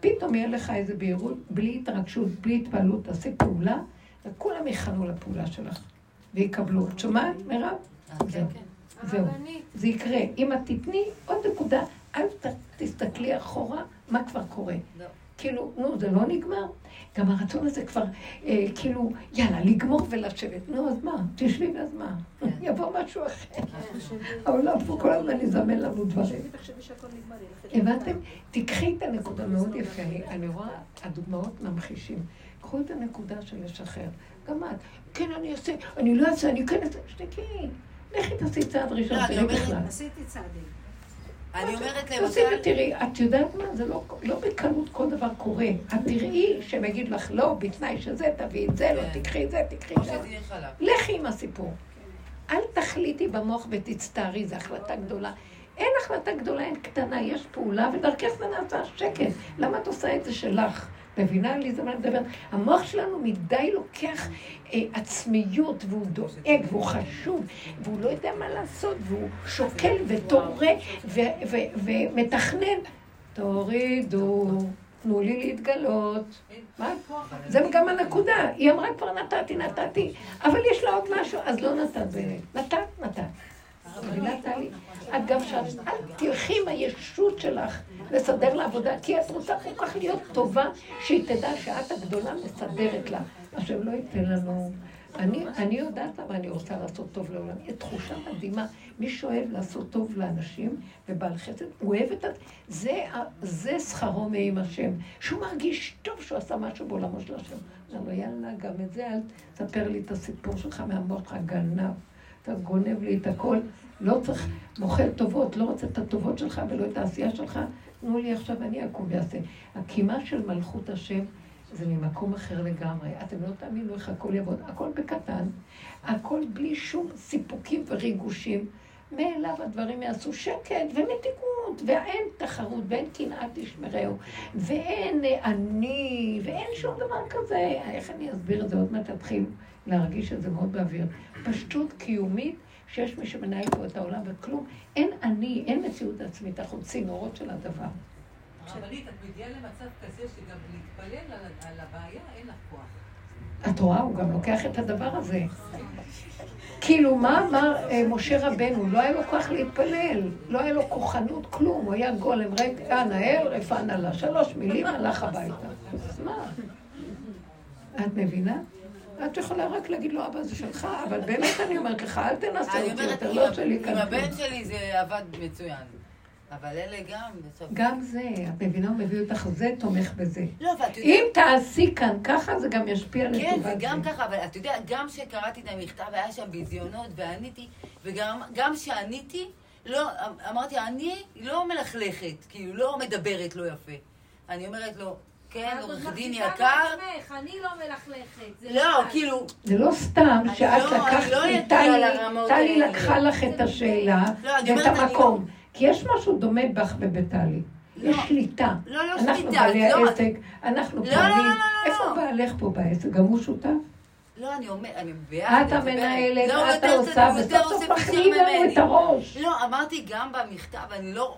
פתאום יהיה לך איזה בהירות, בלי התרגשות, בלי התפעלות, תעשי פעולה, וכולם יכנו לפעולה שלך, ויקבלו. את שומעת, מירב? אה, כן, זהו. כן. זהו. זה יקרה. אם את תתני עוד נקודה, אל תסתכלי אחורה, מה כבר קורה. לא. כאילו, נו, זה לא נגמר? גם הרצון הזה כבר, אה, כאילו, יאללה, לגמור ולשבת. נו, אז מה? תשבי ואז מה? כן. יבוא משהו אחר. העולם פה כל הזמן יזמן לנו דברים. הבנתם? תיקחי את הנקודה מאוד יפה, אני, אני רואה, הדוגמאות ממחישים. קחו את הנקודה של לשחרר. גם את, כן, אני אעשה, אני לא אעשה, אני כן אעשה, שתקי. לכי תעשי צעד ראשון, לא, אני תראי אומרת, בכלל. עשיתי צעדים. אני אומרת תעשי למשל... ותראי, את יודעת מה? זה לא, לא בקלות כל דבר קורה. את תראי שהם יגידו לך, לא, בתנאי שזה, תביאי את זה, לא, כן. תקחי את זה, תקחי את זה. לכי עם הסיפור. אל תחליטי במוח ותצטערי, זו החלטה גדולה. אין החלטה גדולה, אין קטנה, יש פעולה, ודרכך זה נעשה שקט. למה את עושה את זה שלך? מבינה לי זה מה אני מדברת? המוח שלנו מדי לוקח אה, עצמיות, והוא דואג, והוא חשוב, והוא לא יודע מה לעשות, והוא שוקל ותורה ומתכנן. תורידו, תנו לי להתגלות. מה? זה גם הנקודה. היא אמרה כבר נתתי, נתתי, אבל יש לה עוד משהו, אז לא נתת באמת. נתת, נתת. מבינה טלי? אל תלכי עם הישות שלך לסדר לה עבודה, כי את רוצה כל כך להיות טובה, שהיא תדע שאת הגדולה מסדרת לה. השם לא ייתן לנו... אני, אני יודעת למה אני רוצה לעשות טוב לעולם. היא תחושה מדהימה. מי שאוהב לעשות טוב לאנשים ובעל חסד, הוא אוהב את ה... זה, זה שכרו מעם השם. שהוא מרגיש טוב שהוא עשה משהו בעולמו של השם. אמר לו, יאללה, גם את זה, אל תספר לי את הסיפור שלך מהמוח שלך, גנב. אתה גונב לי את הכל. לא צריך, מוכר טובות, לא רוצה את הטובות שלך ולא את העשייה שלך. תנו לי עכשיו, אני אקום ואעשה. הקימה של מלכות השם זה ממקום אחר לגמרי. אתם לא תאמינו איך הכל יעבוד. הכל בקטן, הכל בלי שום סיפוקים וריגושים. מאליו הדברים יעשו שקט ומתיקות, ואין תחרות, ואין קנאת תשמרהו, ואין אה, אני, ואין שום דבר כזה. איך אני אסביר את זה? עוד מעט תתחיל להרגיש את זה מאוד באוויר. פשטות קיומית, שיש מי שמנהל פה את העולם וכלום. אין אני, אין מציאות עצמית, אנחנו צינורות של הדבר. הרבנית, את מגיעה למצב כזה שגם להתפלל על, הבעיה אין לך כוח. את רואה, הוא גם לוקח את הדבר הזה. כאילו, מה אמר אה, משה רבנו? לא היה לו כוח להתפלל, לא היה לו כוחנות, כלום, הוא היה גולם, רגע, נהל, רפא נעלה. שלוש מילים, הלך הביתה. אז מה? את מבינה? את יכולה רק להגיד לו, אבא, זה שלך, אבל באמת אני אומרת לך, אל תנסה אותי יותר, לא שלי עם כאן. הבן שלי זה עבד מצוין. אבל אלה גם, בסוף... גם זה, את מבינה, הוא מביא אותך, זה תומך בזה. לא, ואת יודעת... אם תעשי כאן ככה, זה גם ישפיע כן, לטובת זה זה. גם ככה, אבל את יודעת, גם כשקראתי את המכתב, היה שם ביזיונות ועניתי, וגם גם כשעניתי, לא, אמרתי, אני לא מלכלכת, כאילו, לא מדברת לא יפה. אני אומרת לו, כן, עורך דין יקר, אני לא מלכלכת. לא. כאילו, זה לא סתם שאת לא- לקחת, לא טלי. לקחה לך את השאלה לא, ואת אומרת, המקום. כי יש משהו דומה בך ובטלי. יש שליטה. לא, לא אנחנו שליטה, בעלי לא. העסק, אנחנו פועלים. איפה בעלך פה בעסק? גם הוא שותף? לא, אני אומר, אני בעד. את. המנהלת, את העושה, וסוף סוף מכניעים לנו. את הראש. לא, אמרתי גם במכתב, אני לא...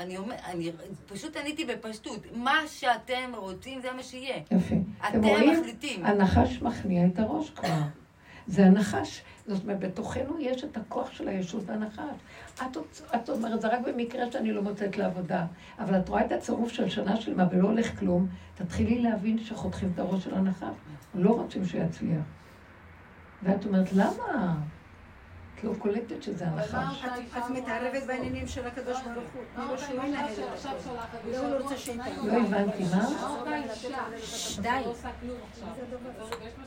אני אומר, אני פשוט עניתי בפשטות. מה שאתם רוצים, זה מה שיהיה. יפה. אתם אתם רואים? מחליטים. הנחש מכניע את הראש כבר. זה הנחש. זאת אומרת, בתוכנו יש את הכוח של הישות והנחש. את, את אומרת, זה רק במקרה שאני לא מוצאת לעבודה. אבל את רואה את הצירוף של שנה שלמה ולא הולך כלום, תתחילי להבין שחותכים את הראש של הנחש. לא רוצים שיצליח. ואת אומרת, למה? את לא קולטת שזה הנחש. את-? מתערבת בעניינים של הקדוש ברוך הוא. שולחת לי והוא לא שבוע רוצה היא לא הבנתי, מה? די.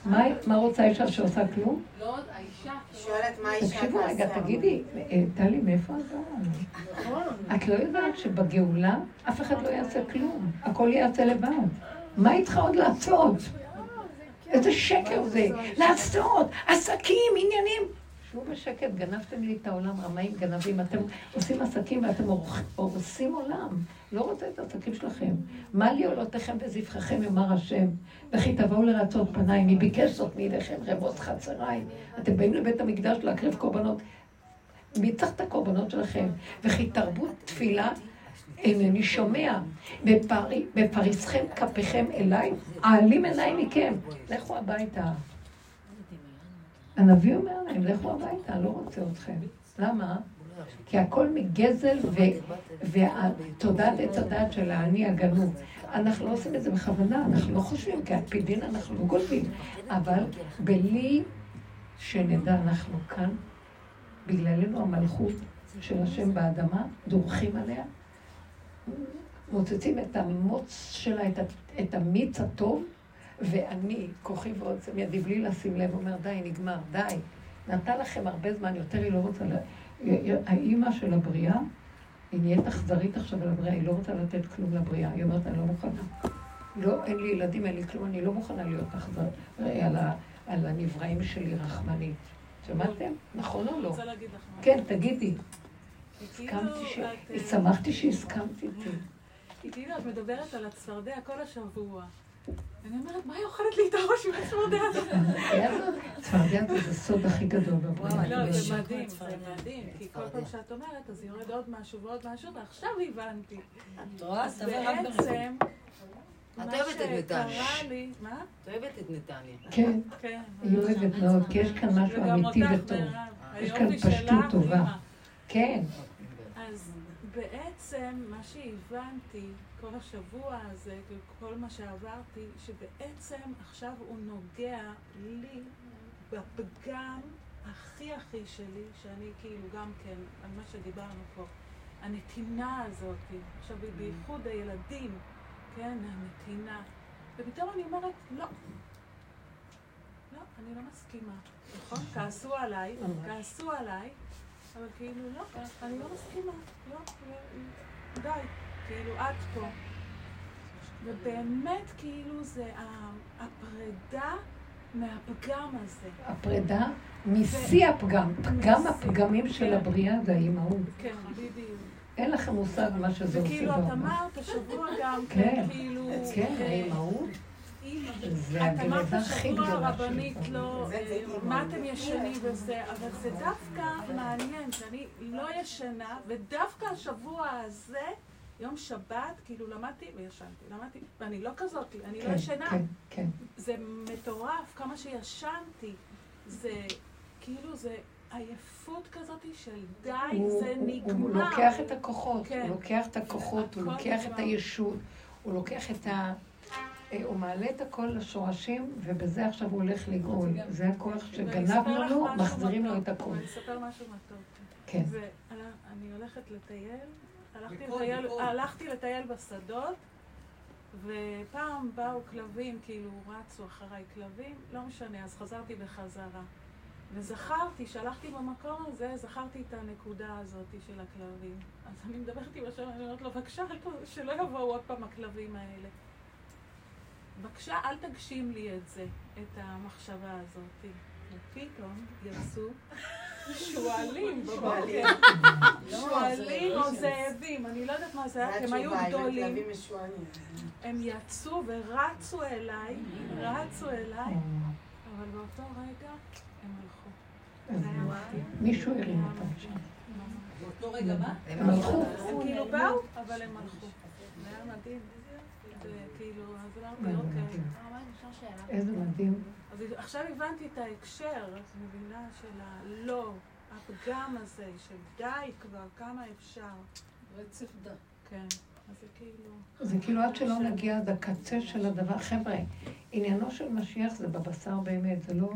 מה מה רוצה אישה שעושה כלום? לא, האישה... שואלת מה אישה תקשיבו רגע, תעשה. תגידי, אה, טלי, מאיפה את באה? את לא יודעת שבגאולה אף אחד לא יעשה כלום, הכל יעשה לבד. מה היא צריכה עוד לעשות? איזה שקר זה. לעשות, עסקים, עניינים. שבו בשקט, גנבתם לי את העולם, רמאים גנבים. אתם עושים עסקים ואתם הורס- הורסים עולם. לא רוצה את העסקים שלכם. מה לי עולותיכם וזבחיכם, יאמר השם. וכי תבואו לרצות פניי, מי ביקש זאת מידיכם רבות חצריי. אתם באים לבית המקדש להקריב קורבנות. מי צריך את הקורבנות שלכם? וכי תרבות תפילה אינני שומע. בפרי- בפריסכם כפיכם אליי, העלים עיניי מכם. לכו הביתה. הנביא אומר להם, לכו הביתה, לא רוצה אתכם. למה? כי הכל מגזל ו- והתודעת עץ הדעת של האני הגנוב. אנחנו לא עושים את זה בכוונה, אנחנו לא חושבים, כי על פי דין אנחנו לא. אבל בלי שנדע, אנחנו כאן, בגללנו המלכות של השם באדמה, דורכים עליה, מוצצים את המוץ שלה, את המיץ הטוב, ואני, כוחי ועוצם ידי, בלי לשים לב, אומר, די, נגמר, די. נתן לכם הרבה זמן, יותר היא לא רוצה... ל... האימא של הבריאה, היא נהיית אכזרית עכשיו על הבריאה, היא לא רוצה לתת כלום לבריאה. היא אומרת, אני לא מוכנה. לא, אין לי ילדים, אין לי כלום, אני לא מוכנה להיות אכזרית על, ה- על הנבראים שלי רחמנית. שמעתם? נכון או אני לא? רוצה להגיד לך. כן, תגידי. כי הסכמתי ש... כאילו אה, שמחתי שהסכמת איתי. כי כאילו את מדברת על הצפרדע כל השבוע. אני אומרת, מה היא אוכלת לי את הראש עם הצפרדע הזאת? צפרדע זה הסוד הכי גדול בבריאה. לא, זה מדהים, זה מדהים, כי כל פעם שאת אומרת, אז יורד עוד משהו ועוד משהו, ועכשיו הבנתי. את רואה? בעצם, את מה אוהבת את נתניה. שקרה לי, מה? את אוהבת את נתניה. כן, כן. היא אוהבת מאוד, כי יש כאן משהו אמיתי וטוב. יש כאן פשטות טובה. כן, אז בעצם מה שהבנתי כל השבוע הזה, כל מה שעברתי, שבעצם עכשיו הוא נוגע לי בפגם הכי הכי שלי, שאני כאילו גם כן, על מה שדיברנו פה, הנתינה הזאת, עכשיו בייחוד הילדים, כן, הנתינה, ופתאום אני אומרת, לא, לא, אני לא מסכימה, נכון? כעסו עליי, כעסו עליי, אבל כאילו, לא, אני לא מסכימה, לא, לא, די, כאילו, עד פה. ובאמת, כאילו, זה הפרידה מהפגם הזה. הפרידה משיא הפגם. פגם הפגמים של הבריאה זה האימהות. כן, בדיוק. אין לכם מושג מה שזה עושה וכאילו, את. אמרת השבוע גם כן. כן, כאילו... כן, אה, האימהות את אמרת השבוע הרבנית. לא, אה. מה אתם ישנים וזה, אבל זה דווקא מעניין שאני לא ישנה, ודווקא השבוע הזה, יום שבת, כאילו למדתי וישנתי, למדתי, ואני לא כזאת, אני לא כן, ישנה. כן, כן. זה מטורף, כמה שישנתי, זה כאילו, זה עייפות כזאת של די, הוא- זה הוא- נגמר. הוא לוקח את הכוחות, כן. הוא לוקח את הכוחות, הוא הכל לוקח את נגמר. הישות, הוא לוקח את ה... אה, הוא מעלה את הכל לשורשים, ובזה עכשיו הוא הולך לגאול. זה הכוח שגנבנו לו, מחזירים לו. את הכול. אני אספר משהו מתוק. כן. ואני הולכת לטייל, הלכתי לטייל. הלכתי לטייל בשדות, ופעם באו כלבים, כאילו רצו אחריי כלבים, לא משנה, אז חזרתי בחזרה. וזכרתי, שהלכתי במקום הזה, זכרתי את הנקודה הזאת של הכלבים. אז אני מדברת עם השם, אני אומרת לו, בבקשה, שלא יבואו עוד פעם הכלבים האלה. בבקשה, אל תגשים לי את זה, את המחשבה הזאת. ופתאום יצאו שועלים בבוקר. שועלים או זאבים, אני לא יודעת מה זה היה, כי הם היו גדולים. הם יצאו ורצו אליי, רצו אליי, אבל באותו רגע הם הלכו. זה. מישהו הרים אותם שם. באותו רגע מה? הם הלכו. הם כאילו באו, אבל הם הלכו. זה היה מדהים. וכאילו, אז אמרתי, אוקיי. מדהים. הרמב"ם, אפשר שאלה? איזה מדהים. אז עכשיו הבנתי את ההקשר, את מבינה, של הלא, הפגם הזה, של די כבר, כמה אפשר. רצף דה. כן, אז זה כאילו... זה כאילו עד שלא נגיע עד הקצה של הדבר. חבר'ה, עניינו של משיח זה בבשר באמת, זה לא...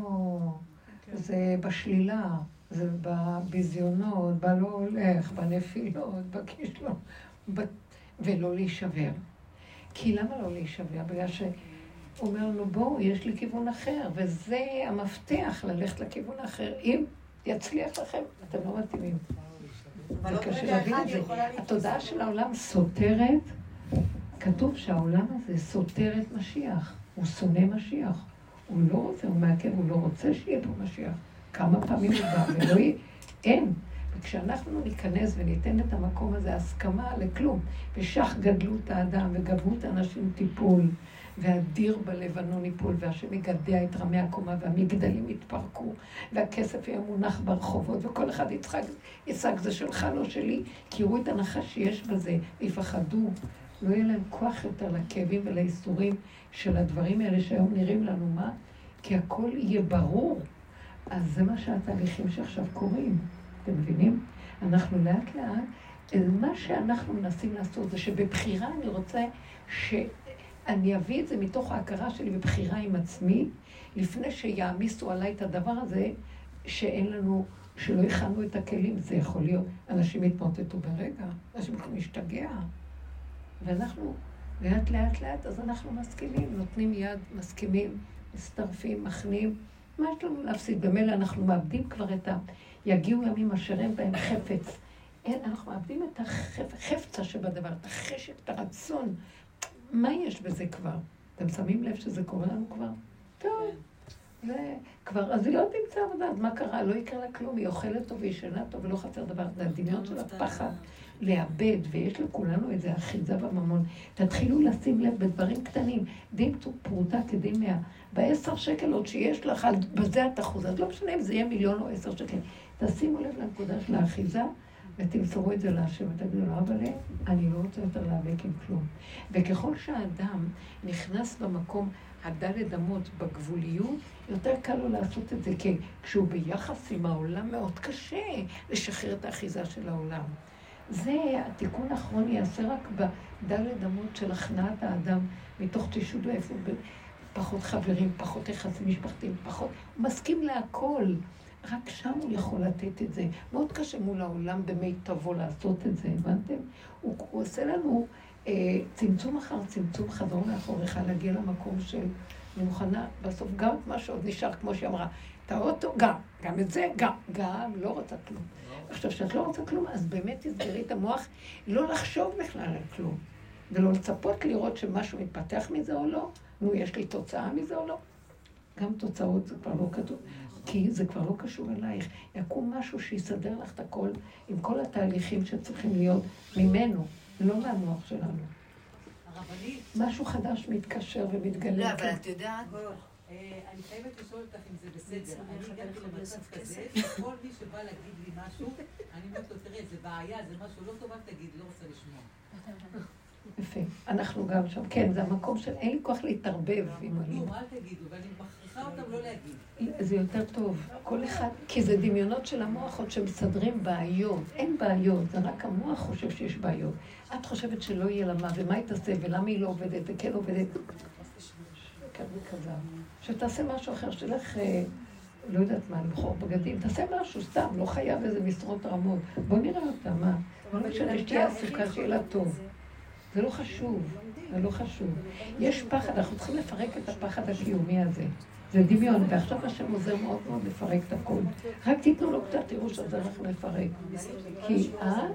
כן. זה בשלילה. זה בביזיונות, בלא הולך, בנפילות, בכישלון, ב... ולא להישבר. כי למה לא להישבר? בגלל שהוא אומר לנו, בואו, יש לי כיוון אחר, וזה המפתח ללכת לכיוון האחר. אם יצליח לכם, אתם לא מתאימים. אבל זה קשה להבין את זה. התודעה של העולם סותרת, כתוב שהעולם הזה סותר את משיח. הוא שונא משיח. הוא לא רוצה, הוא מעכב, הוא לא רוצה שיהיה פה משיח. כמה פעמים הוא בא ולא יהיה, אין. וכשאנחנו ניכנס וניתן את המקום הזה הסכמה לכלום, ושך גדלות האדם וגברות האנשים טיפול, והדיר בלבנון ייפול, והשם יגדע את רמי הקומה, והמגדלים יתפרקו, והכסף יהיה מונח ברחובות, וכל אחד יצחק, יצחק זה שלך, לא שלי, כי יראו את הנחש שיש בזה, ויפחדו. לא יהיה להם כוח יותר לכאבים ולייסורים של הדברים האלה שהיום נראים לנו מה, כי הכל יהיה ברור. אז זה מה שהתהליכים שעכשיו קורים, אתם מבינים? אנחנו לאט לאט, מה שאנחנו מנסים לעשות זה שבבחירה אני רוצה שאני אביא את זה מתוך ההכרה שלי בבחירה עם עצמי, לפני שיעמיסו עליי את הדבר הזה, שאין לנו, שלא הכנו את הכלים, זה יכול להיות, אנשים יתמוטטו ברגע, אנשים יכולים להשתגע. ואנחנו לאט לאט לאט, אז אנחנו מסכימים, נותנים יד, מסכימים, מצטרפים, מכניעים. מה יש לנו להפסיד? במילא אנחנו מאבדים כבר את ה... יגיעו ימים אשר אין בהם חפץ. אין, אנחנו מאבדים את החפצה שבדבר, את החשק, את הרצון. מה יש בזה כבר? אתם שמים לב שזה קורה לנו כבר? טוב. זה כבר, אז היא לא תמצא עבודה, אז מה קרה? לא יקרה לה כלום, היא אוכלת טוב וישנה טוב ולא חסר דבר. זה הדמיון של הפחד לאבד, ויש לכולנו את זה, אחיזה בממון. תתחילו לשים לב בדברים קטנים, דין פרוטה כדין מאה. בעשר שקל עוד שיש לך, בזה את אחוז, אז לא משנה אם זה יהיה מיליון או עשר שקל. תשימו לב לנקודה של האחיזה. ותמסרו את זה להשם, ותגידו לו, אבל אני לא רוצה יותר להיאבק עם כלום. וככל שהאדם נכנס במקום הדלת אמות בגבוליות, יותר קל לו לעשות את זה, כי כשהוא ביחס עם העולם מאוד קשה לשחרר את האחיזה של העולם. זה התיקון האחרון יעשה רק בדלת אמות של הכנעת האדם מתוך תשישות ואיפה פחות חברים, פחות יחסים משפחתיים, פחות... מסכים להכל. רק שם הוא יכול לתת את זה. מאוד קשה מול העולם במיטבו לעשות את זה, הבנתם? הוא, הוא עושה לנו אה, צמצום אחר צמצום, חזור לאחוריך, להגיע למקום של... אני מוכנה בסוף גם את מה שעוד נשאר, כמו שהיא אמרה, את האוטו, גם, גם את זה, גם, גם, לא רוצה כלום. עכשיו, כשאת לא רוצה כלום, אז באמת תסגרי את המוח, לא לחשוב בכלל על כלום, ולא לצפות לראות שמשהו מתפתח מזה או לא, נו, יש לי תוצאה מזה או לא. גם תוצאות זה כבר לא כתוב. כי זה כבר לא קשור אלייך. יקום משהו שיסדר לך את הכל עם כל התהליכים שצריכים להיות ממנו, לא מהמוח שלנו. הרבנית. משהו חדש מתקשר ומתגלה. לא, אבל את יודעת... אה, אני חייבת לשאול אותך אם זה בסדר. אני הגעתי למצב כזה, כל מי שבא להגיד לי משהו, אני אומרת לו, תראה, זה בעיה, זה משהו לא טוב, אל תגיד, לא רוצה לשמוע. יפה. אנחנו גם שם. כן, זה המקום של אין לי כוח להתערבב עם אני. כלום, אל תגידו, ואני מכריחה לא. זה יותר טוב. כל אחד, כי זה דמיונות של המוח עוד שמסדרים בעיות. אין בעיות, זה רק המוח חושב שיש בעיות. את חושבת שלא יהיה לה מה, ומה היא תעשה, ולמה היא לא עובדת, וכן עובדת. כן. שתעשה משהו אחר, שתלך, אה, לא יודעת מה, לבחור בגדים, תעשה משהו, סתם, לא חייב איזה משרות רמות. בוא נראה אותה, מה? לא משנה שתהיה עסוקה, שיהיה לה טוב. זה לא חשוב, זה לא חשוב. יש פחד, אנחנו צריכים לפרק את הפחד הקיומי הזה. זה דמיון, ועכשיו השם עוזר מאוד מאוד לפרק את הכול. רק תיתנו לו קצת, תראו שעוזר לכם לפרק. כי, אה?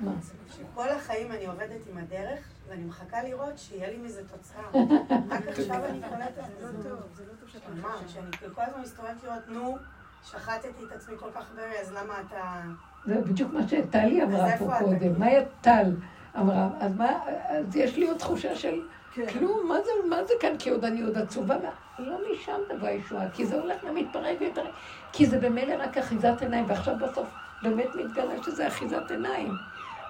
מה? שכל החיים אני עובדת עם הדרך, ואני מחכה לראות שיהיה לי מזה תוצאה. רק עכשיו אני קולטת, זה לא טוב, זה לא טוב שאתה ממש, כאילו כל הזמן מסתובבת לראות, נו, שחטתי את עצמי כל כך הרבה, אז למה אתה... זה בדיוק מה שטלי אמרה פה קודם. מה טל אמרה? אז מה, אז יש לי עוד תחושה של כלום, מה זה, מה זה כאן? כי עוד אני עוד עצובה. לא משם תבוא הישועה, כי זה הולך ומתפרק ויותר, כי זה במילא רק אחיזת עיניים, ועכשיו בסוף באמת מתגלה שזה אחיזת עיניים.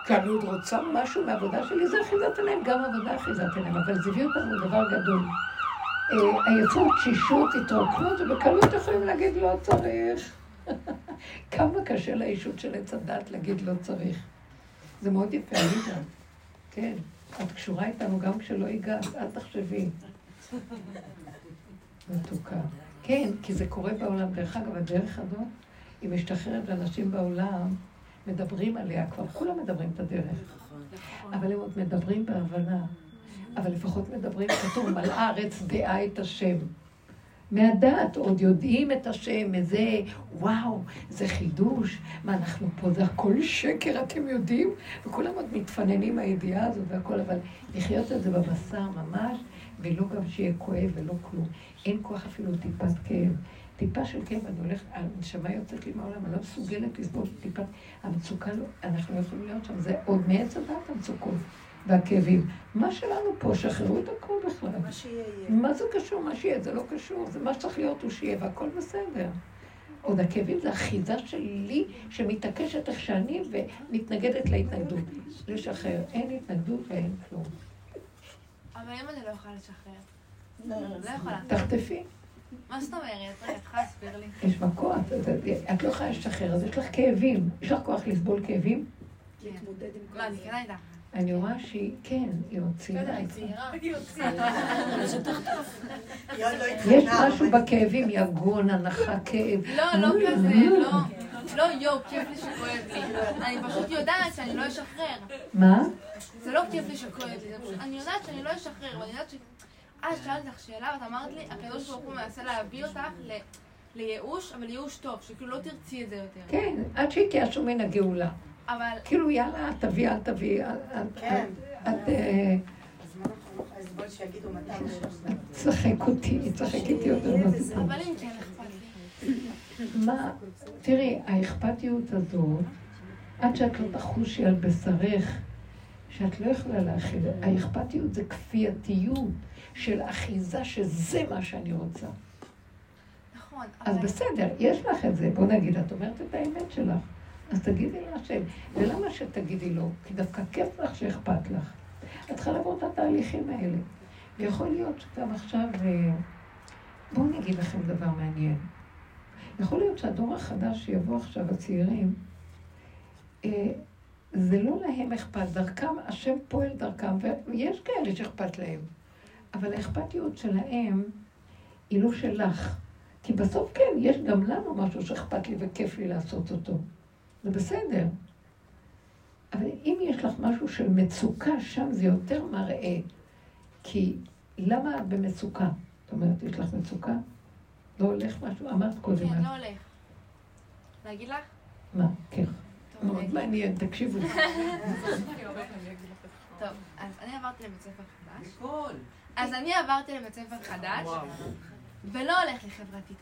כי אני עוד רוצה משהו מהעבודה שלי, זה אחיזת עיניים, גם עבודה אחיזת עיניים, אבל זה הביא אותנו לדבר גדול. עייפות, תשישות, התרוקנות, ובקלות יכולים להגיד לא צריך. כמה קשה לאישות של עץ הדת להגיד לא צריך. זה מאוד יפה, עליזה. כן, את קשורה איתנו גם כשלא הגעת, אל תחשבי. מתוקה. כן, כי זה קורה בעולם. דרך אגב, הדרך הזאת היא משתחררת, ואנשים בעולם מדברים עליה כבר, כולם מדברים את הדרך. אבל הם עוד מדברים בהבנה. אבל לפחות מדברים, כתוב, מלאה הארץ דעה את השם. מהדעת עוד יודעים את השם, איזה, וואו, זה חידוש. מה, אנחנו פה, זה הכל שקר, אתם יודעים? וכולם עוד מתפננים מהידיעה הזאת והכל, אבל לחיות את זה בבשר ממש, ולא גם שיהיה כואב ולא כלום. אין כוח אפילו טיפת כאב. טיפה של כאב, אני הולכת, הנשמה יוצאת לי מהעולם, אני לא מסוגלת לסבול טיפת, המצוקה לא, אנחנו לא יכולים להיות שם, זה עוד מעץ הדעת המצוקות. והכאבים. מה שלנו פה, שחררו את הכל בכלל. מה שיהיה יהיה. מה זה קשור? מה שיהיה, זה לא קשור. זה מה שצריך להיות הוא שיהיה, והכל בסדר. עוד הכאבים זה אחיזה שלי שמתעקשת איך שאני ומתנגדת להתנגדות. לשחרר. אין התנגדות ואין כלום. אבל אם אני לא יכולה לשחרר? לא יכולה. תחטפי. מה זאת אומרת? רגע, את יכולה להסביר לי? יש בה כוח. את לא יכולה לשחרר, אז יש לך כאבים. יש לך כוח לסבול כאבים? להתמודד עם לא, אני כן הייתה. אני רואה שהיא, כן, היא היא צעירה. היא עוד לא יש. משהו בכאבים, יגון, הנחה, כאב. לא, לא כזה, לא. לא, יואו, כיף לי שכואב לי. אני פשוט יודעת שאני לא אשחרר. מה? זה לא כיף לי שכואב לי, זה אני יודעת שאני לא אשחרר, ואני יודעת ש... אז שאלתי אותך שאלה, ואת אמרת לי, הקדוש ברוך הוא מנסה להביא אותך ל... לייאוש, אבל ייאוש טוב, שכאילו לא תרצי את זה יותר. כן, עד שהתייאשו מן הגאולה. אבל כאילו, יאללה, תביא, אל תביא, אל- כן. הוא תשחק אותי, תשחק איתי יותר בסיפור. אבל אם כן אכפת לי. מה, תראי, האכפתיות הזאת, עד שאת לא תחושי על בשרך, שאת לא יכולה להכיל, האכפתיות זה כפייתיות של אחיזה שזה מה שאני רוצה. נכון, אז. בסדר, יש לך את זה. בוא נגיד, את אומרת את האמת שלך. אז תגידי להשם. ולמה שתגידי לו? כי דווקא כיף לך שאכפת לך. את צריכה לעבור את התהליכים האלה. ויכול להיות שגם עכשיו... אה, בואו אני אגיד לכם דבר מעניין. יכול להיות שהדור החדש שיבוא עכשיו, הצעירים, אה, זה לא להם אכפת, דרכם, השם פועל דרכם, ויש כאלה שאכפת להם. אבל האכפתיות שלהם היא לא שלך. כי בסוף כן, יש גם לנו משהו שאכפת לי וכיף לי לעשות אותו. זה בסדר. אבל אם יש לך משהו של מצוקה, שם זה יותר מראה. כי למה את במצוקה? זאת אומרת, יש לך מצוקה? לא הולך משהו? אמרת קודם. כן, את- לא הולך. להגיד לך? מה? כן. מאוד אני. מעניין, תקשיבו. טוב, אז אני עברתי לבית ספר חדש. הכל. אז אני עברתי לבית ספר חדש, ולא הולך לחברתית.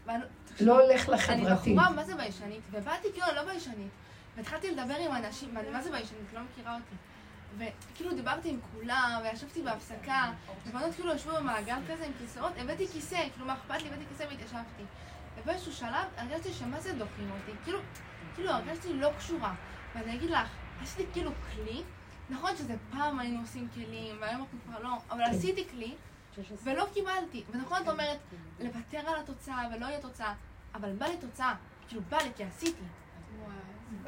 לא הולך אני לחברתית. בחורה, מה זה ביישנית? ובאתי כאילו, לא ביישנית. והתחלתי לדבר עם אנשים, מה זה ביישנית? לא מכירה אותי. וכאילו דיברתי עם כולם, וישבתי בהפסקה, ובנות כאילו ישבו במעגל כזה עם כיסאות, הבאתי כיסא, כאילו מה אכפת לי, הבאתי כיסא והתיישבתי. ובאיזשהו שלב הרגשתי שמה זה דוחים אותי, כאילו, כאילו הרגשתי לא קשורה. ואני אגיד לך, עשיתי כאילו כלי, נכון שזה פעם היינו עושים כלים, והיום אנחנו כבר לא, אבל כן. עשיתי כלי, ולא קיבלתי. ונכון את אומרת, לוותר על התוצאה ולא יהיה תוצאה, אבל בא לי תוצאה, כאילו בא לי כי עשיתי.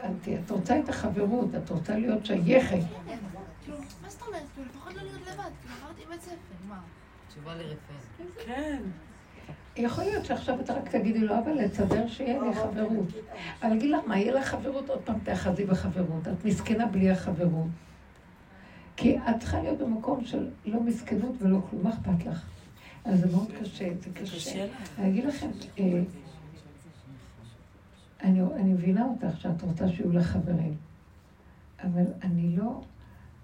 את את רוצה את החברות, את רוצה להיות שייכת. כאילו, מה זאת אומרת? כאילו, לפחות לא להיות לבד, כאילו עברתי בית ספר, מה? תשובה לרפאל. כן. יכול להיות שעכשיו אתה רק תגידי לו, אבל לסדר שיהיה לי חברות. אבל אגיד לך מה, יהיה לך חברות, עוד פעם תאחזי בחברות. את מסכנה בלי החברות. כי את צריכה להיות במקום של לא מסכנות ולא כלום, מה אכפת לך? אז זה מאוד קשה, זה קשה. אני אגיד לכם, אה, אני, אני מבינה אותך שאת רוצה שיהיו לך חברים, אבל אני לא,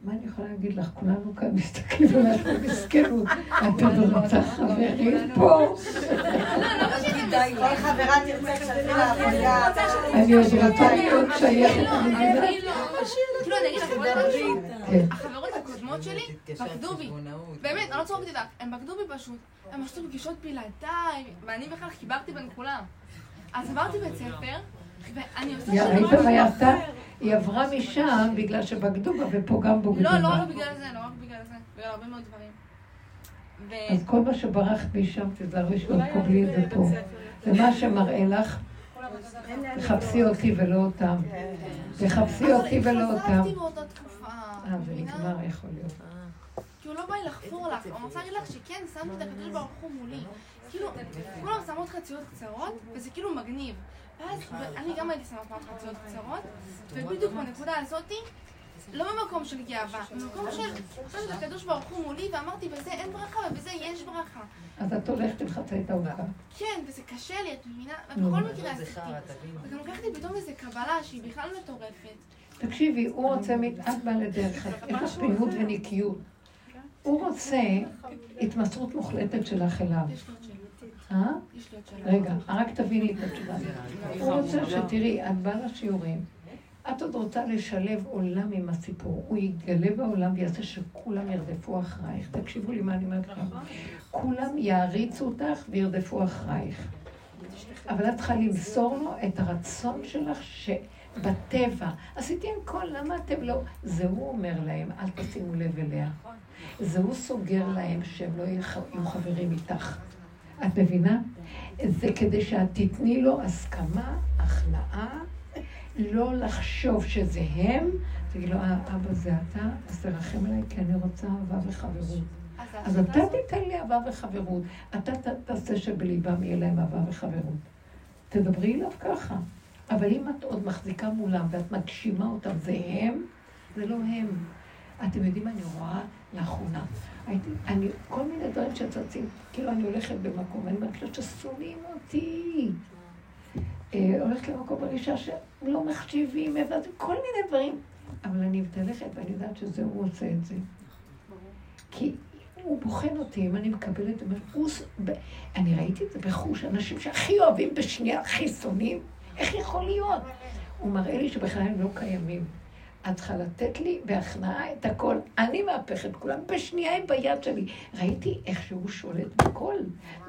מה אני יכולה להגיד לך? כולנו כאן מסתכלים עליך במסכנות. את עוד רוצה חברים פה? כל חברה תרצה שתתחיל לעבודה. אני עוד רוצה להיות שייכת, לא, לך משהו, כן. החברות הקודמות שלי בגדו בי, באמת, אני לא צוחקת איתך, הם בגדו בי פשוט, הם עשו פגישות בלעדיי, ואני בכלל חיברתי בין כולם. אז עברתי בית ספר, ואני עושה משהו מה היא עברה משם בגלל שבגדו בה ופה גם בוגדים לא, לא בה. רק בגלל זה, לא רק בגלל זה, בגלל הרבה מאוד דברים. ו- אז כל מה שברחת משם, תזהרי שלא תקבלי את זה פה. זה מה שמראה לך, תחפשי אותי ולא אותם. תחפשי אותי ולא אותם. חזרתי באותה תקופה. אה, זה? נגמר, יכול להיות. כאילו לא בא לי לחפור לך, אני רוצה להגיד לך שכן, שמתי את הקדוש ברוך הוא מולי. כאילו, כולם שמות חציות קצרות, וזה כאילו מגניב. ואז אני גם הייתי שמה פעם חציות קצרות, ובדיוק בנקודה הזאתי, לא ממקום של גאווה, ממקום של שמתי את הקדוש ברוך הוא מולי, ואמרתי, בזה אין ברכה ובזה יש ברכה. אז את הולכת עם חצאית העוגה. כן, וזה קשה לי, את מבינה? נו. ובכל מקרה עשיתי. וגם לקחתי פתאום איזה קבלה שהיא בכלל מטורפת. תקשיבי, הוא רוצה, מ- את באה לדרך, יש לך פעילות ונקיות. הוא רוצה התמסרות מוחלטת שלך אליו. אה? רגע, רק תביני את התשובה. הוא רוצה שתראי, את באה לשיעורים, את עוד רוצה לשלב עולם עם הסיפור. הוא יתגלה בעולם ויעשה שכולם ירדפו אחרייך. תקשיבו לי מה אני אומרת לכם. כולם יעריצו אותך וירדפו אחרייך. אבל את צריכה למסור לו את הרצון שלך שבטבע. עשיתי עם כל, למה אתם לא... זה הוא אומר להם, אל תשימו לב אליה. זה הוא סוגר להם שהם לא יהיו חברים איתך. את מבינה? זה כדי שאת תתני לו הסכמה, הכנעה, לא לחשוב שזה הם, תגיד לו, "אה, אבא זה אתה, אז תרחם עליי כי אני רוצה אהבה וחברות. אז אתה תיתן לי אהבה וחברות. אתה תעשה שבליבם יהיה להם אהבה וחברות. תדברי אליו ככה. אבל אם את עוד מחזיקה מולם ואת מגשימה אותם, זה הם, זה לא הם. אתם יודעים, אני רואה לאחרונה, הייתי, אני, כל מיני דברים שצצים, כאילו אני הולכת במקום, אומרת לו ששונאים אותי. אה, הולכת למקום ברישה שלא מחשיבים, כל מיני דברים. אבל אני מתהלכת ואני יודעת שזה הוא עושה את זה. כי הוא בוחן אותי, אם אני מקבלת, הוא אני ראיתי את זה בחוש, אנשים שהכי אוהבים בשנייה, הכי שונאים, איך יכול להיות? הוא מראה לי שבכלל הם לא קיימים. את צריכה לתת לי בהכנעה את הכל. אני מהפך את כולם, בשנייה הם ביד שלי. ראיתי איך שהוא שולט בכל.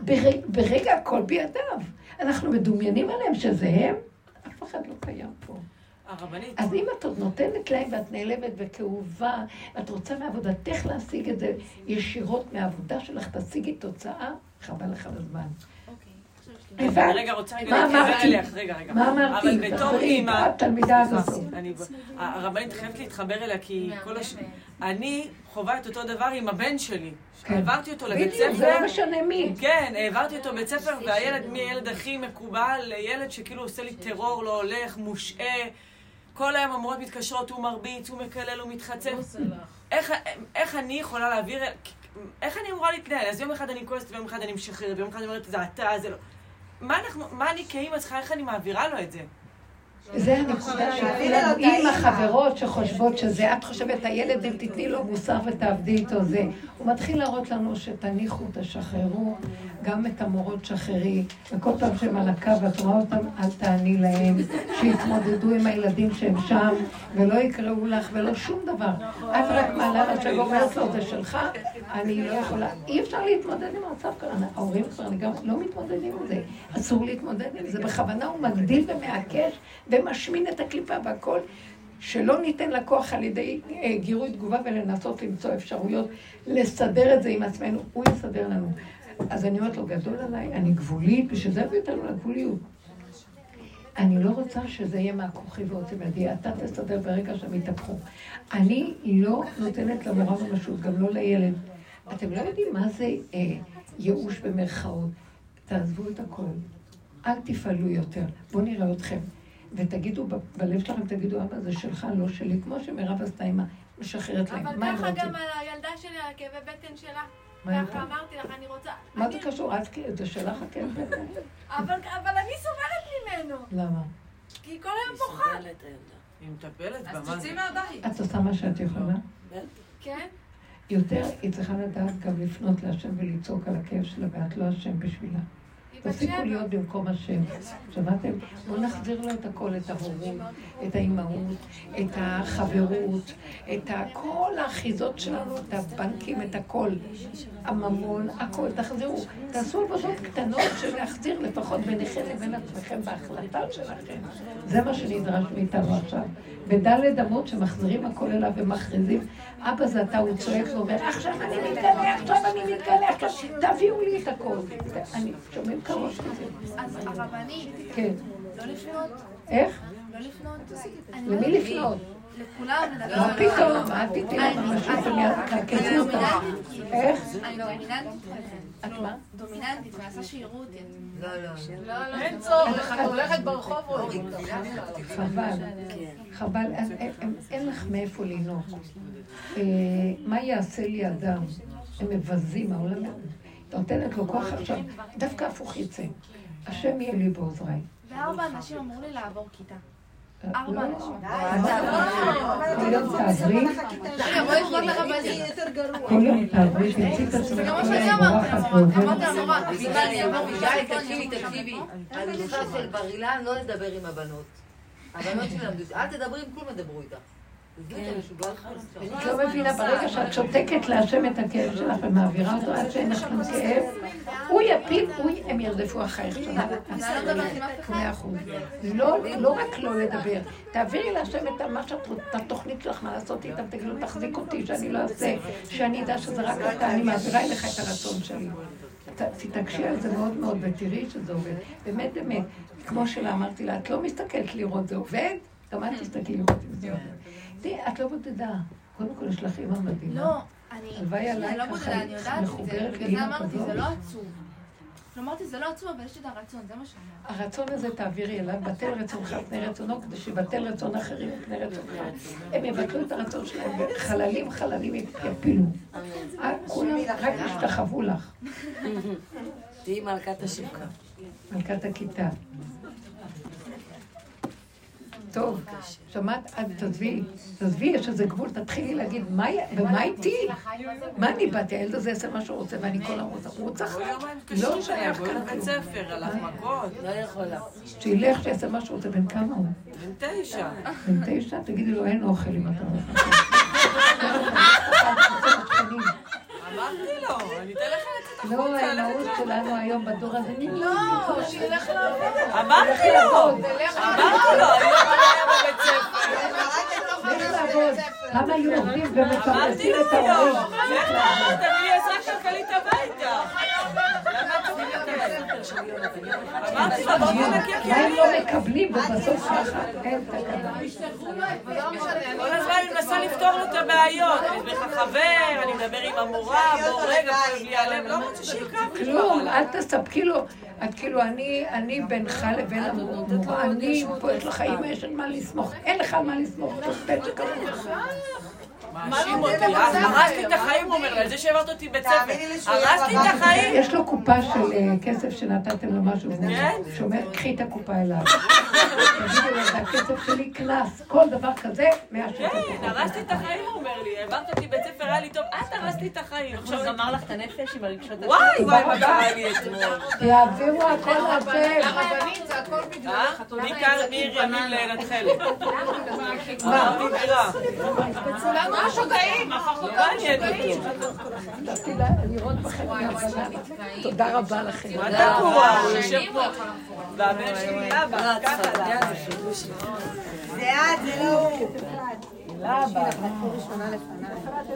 ברגע, ברגע הכל בידיו. אנחנו מדומיינים עליהם שזה הם, אף אחד לא קיים פה. הרבנית. אז אם את עוד נותנת להם ואת נעלבת וכאובה, ואת רוצה מעבודתך להשיג את זה ישירות מהעבודה שלך, תשיגי תוצאה, חבל לך על הזמן. אני הבנת? רגע רוצה רגע מה להתקרב? אלייך, רגע, רגע. מה אמרתי? אבל בתור אימא... את תלמידה סליחה, הזאת. הרבנית חייבת להתחבר אליה, כי כל הש... אני חווה את אותו דבר עם הבן שלי. כן. העברתי אותו לבית בדיוק, ספר. זה לא משנה מי. כן, העברתי אותו בית ספר, והילד מהילד הכי מקובל לילד שכאילו עושה לי טרור, לא הולך, מושעה. כל היום המורות מתקשרות, הוא מרביץ, הוא מקלל, הוא מתחצף. איך, איך אני יכולה להעביר, איך אני אמורה להתנהל? אז יום אחד אני כועסת, ויום אחד אני משחררת, ויום אחד אני אומרת, זה אתה, זה לא... מה, אנחנו, מה אני כאימא צריכה, איך אני מעבירה לו את זה? זה הנקודה עם החברות שחושבות שזה, את חושבת, הילד, אם תתני לו מוסר ותעבדי איתו זה. הוא מתחיל להראות לנו שתניחו, תשחררו, גם את המורות שחררי, וכל פעם שהם על הקו, את רואה אותם, אל תעני להם, שיתמודדו עם הילדים שהם שם, ולא יקראו לך ולא שום דבר. את רק מעלה לה שאומרת לו, זה שלך, אני לא יכולה. אי אפשר להתמודד עם המצב כזה. ההורים כבר גם לא מתמודדים עם זה. אסור להתמודד עם זה. בכוונה הוא מגדיל ומעקש ומשמין את הקליפה והכל. שלא ניתן לכוח על ידי אה, גירוי תגובה ולנסות למצוא אפשרויות לסדר את זה עם עצמנו. הוא יסדר לנו. אז אני אומרת לו, גדול עליי, אני גבולית, בשביל זה הביא אותנו לגבוליות. אני לא רוצה שזה יהיה מהכוחי ועוצם ידי, אתה תסדר ברגע שהם יתהפכו. אני לא נותנת למורה ממשות, גם לא לילד. אתם לא יודעים מה זה אה, ייאוש במרכאות. תעזבו את הכל. אל תפעלו יותר. בואו נראה אתכם. ותגידו, ב- בלב שלכם תגידו, אבא, זה שלך, לא שלי, כמו שמירב עשתה עם. משחררת להם. אבל ככה? גם על הילדה שלי, על כאבי בטן שלה. ככה? אמרתי לך, אני רוצה... מה זה קשור? את כאילו, זה שלך הכאב בטן? אבל אבל אני סובלת ממנו. למה? כי היא כל היום בוכה. היא מטפלת בה, אז תצאי? מהבית. את עושה מה שאת יכולה? כן? יותר, היא צריכה לדעת גם לפנות להשם ולצעוק על הכאב שלה, ואת לא אשם בשבילה. תפסיקו להיות במקום השם. שמעתם? בואו נחזיר לו את הכל, את ההורות, את האימהות, את החברות, את כל האחיזות שלנו, את הבנקים, את הכל. הממון, הכל, תחזירו. תעשו עבודות קטנות של להחזיר לפחות ביניכם לבין עצמכם בהחלטה שלכם. זה מה שנדרש מאיתנו עכשיו. בדלת אמות שמחזירים הכל אליו ומכריזים, אבא זה אתה, הוא צועק ואומר, עכשיו אני מתגלה, עכשיו אני מתגלה, תביאו לי את הכל. אני, שומעים כראש כזה. אז הרבנית, כן. לא לפנות? איך? לא לפנות? אני למי לא- לפנות? לכולם. מה פתאום? אל תתני להם אנשים שיקרקסו אותך. איך? אני דומיננטית כזה. מה? דומיננטית, מנסה שיראו אותי. לא, לא. לא, לא, אין צורך, את הולכת ברחוב רואים. חבל, חבל, אין- לך מאיפה לנהוג. אה, מה יעשה לי אדם? הם מבזים, העולם נותנת לו כוח עכשיו, דווקא הפוך יצא. השם יהיה לי בעוזריי. וארבע אנשים אמרו לי לעבור כיתה. לא, ארבע אנשים. תעברי, רגע, בואי נקרא לרבנית. כל יום תעברי, תמצאי את עצמך זה. גם מה שאני אמרתי. אמרתי. למורה, ביגלי, תקשיבי, תקשיבי. הנוסחה של בר אילן לא לדבר עם הבנות. הבנות שלמדו, אל תדברי עם כלום, ידברו איתך. עזבי את. את לא מבינה, ברגע שאת שותקת להשם את הכאב שלך ומעבירה אותו עד שאין לך שום כאב, הוא יפיל, הוא- הם ירדפו אחרייך שנה. אני לא. מאה אחוז. לא, לא רק לא לדבר, תעבירי להשם את מה שאת רוצה, את התוכנית שלך, מה לעשות איתם, תגידו, תחזיק אותי, שאני לא אעשה, שאני אדע שזה רק אתה, אני מעבירה אליך את הרצון שלי. תתעקשי על זה מאוד מאוד ותראי שזה עובד. באמת, באמת, כמו שלה אמרתי לה, את לא מסתכלת לראות זה עובד? גם את תסתכלי לראות אם זה עובד. תראי, את לא בודדה. קודם כל יש לך אימא מדהימה. לא, אני הלוואי לא ככה, בודדה, אני יודעת את בגלל זה אמרתי. זה לא עצוב. לא אמרתי, זה לא עצוב, אבל יש לי את הרצון, זה מה שאמרתי. הרצון הזה תעבירי אליו, בטל רצונך פני רצונו, כדי שיבטל רצון אחרים פני רצונך. הם יבטלו את הרצון שלהם, וחללים חללים יפילו. אה, כולם רק ישתחוו לך, תהיי מלכת השוקה. מלכת הכיתה. טוב, שמעת? אז תעזבי, תעזבי, יש איזה גבול, תתחילי להגיד, "מה י- ומה איתי? מה אני באתי? הילד הזה יעשה מה שהוא רוצה, ואני כל היום רוצה. הוא רוצה כל יומיים לא מתקשרים שייך כאן כלום. ספר, הלך מכות. לא יכולה. שילך, שיעשה מה שהוא רוצה. בן כמה הוא? בן תשע. בן תשע? תגידי לו, אין אוכל אם אתה לא... אמרתי לו, אני אתן לך לצאת לא, החוצה, האימהות ללכת שלנו היום בדור הזה, לא, שילך לעבוד. אמרתי לו, אמרתי לו, אני לא באה בבית ספר. לך לעבוד. למה היו עובדים אמרתי ומפרנסים לו את ההורים? היום, לך לעבוד, תביא לי עזרה כלכלית הביתה. למה את אומרת אמרתי לו, בוא תנקה מה הם לא. מקבלים ובסוף? אין תקנה. כל הזמן אני מנסה לפתור לו את הבעיות. אני אסביר לך חבר, אני מדבר עם המורה, בוא רגע, כואב לי הלב, לא רוצה לי. כלום, אל תספקי לו. את כאילו, אני, בינך לבין המורה, אני, פה יש לך אימא, יש על מה לסמוך. אין לך מה לסמוך, בן שכמוך. מאשים אותי, הרסתי את החיים, הוא אומר לי, על זה שהעברת אותי בית ספר. הרסתי את החיים. יש לו קופה של אה, כסף שנתתם לו משהו, כן? שאומר, קחי את הקופה אליו. תגידו לו, זה הכסף שלי קנס, כל דבר כזה, מאה שקל. כן, הרסתי את החיים, הוא אומר לי. העברת אותי בית ספר, היה לי טוב, את הרסת לי את החיים. עכשיו גמר לך את הנפש עם הרגשות וואי, וואי, מה קרה לי אתמול. יעבירו הכל להשם. הרבנית זה הכל בגללך. את מי הולכת קר- מי ימים משוגעים. תודה רבה לכם. מה תקוע? הוא יושב פה. והבן שלי אבא, ככה לה. זה את, זה לא הוא. אבא. לקחו ראשונה לפניי.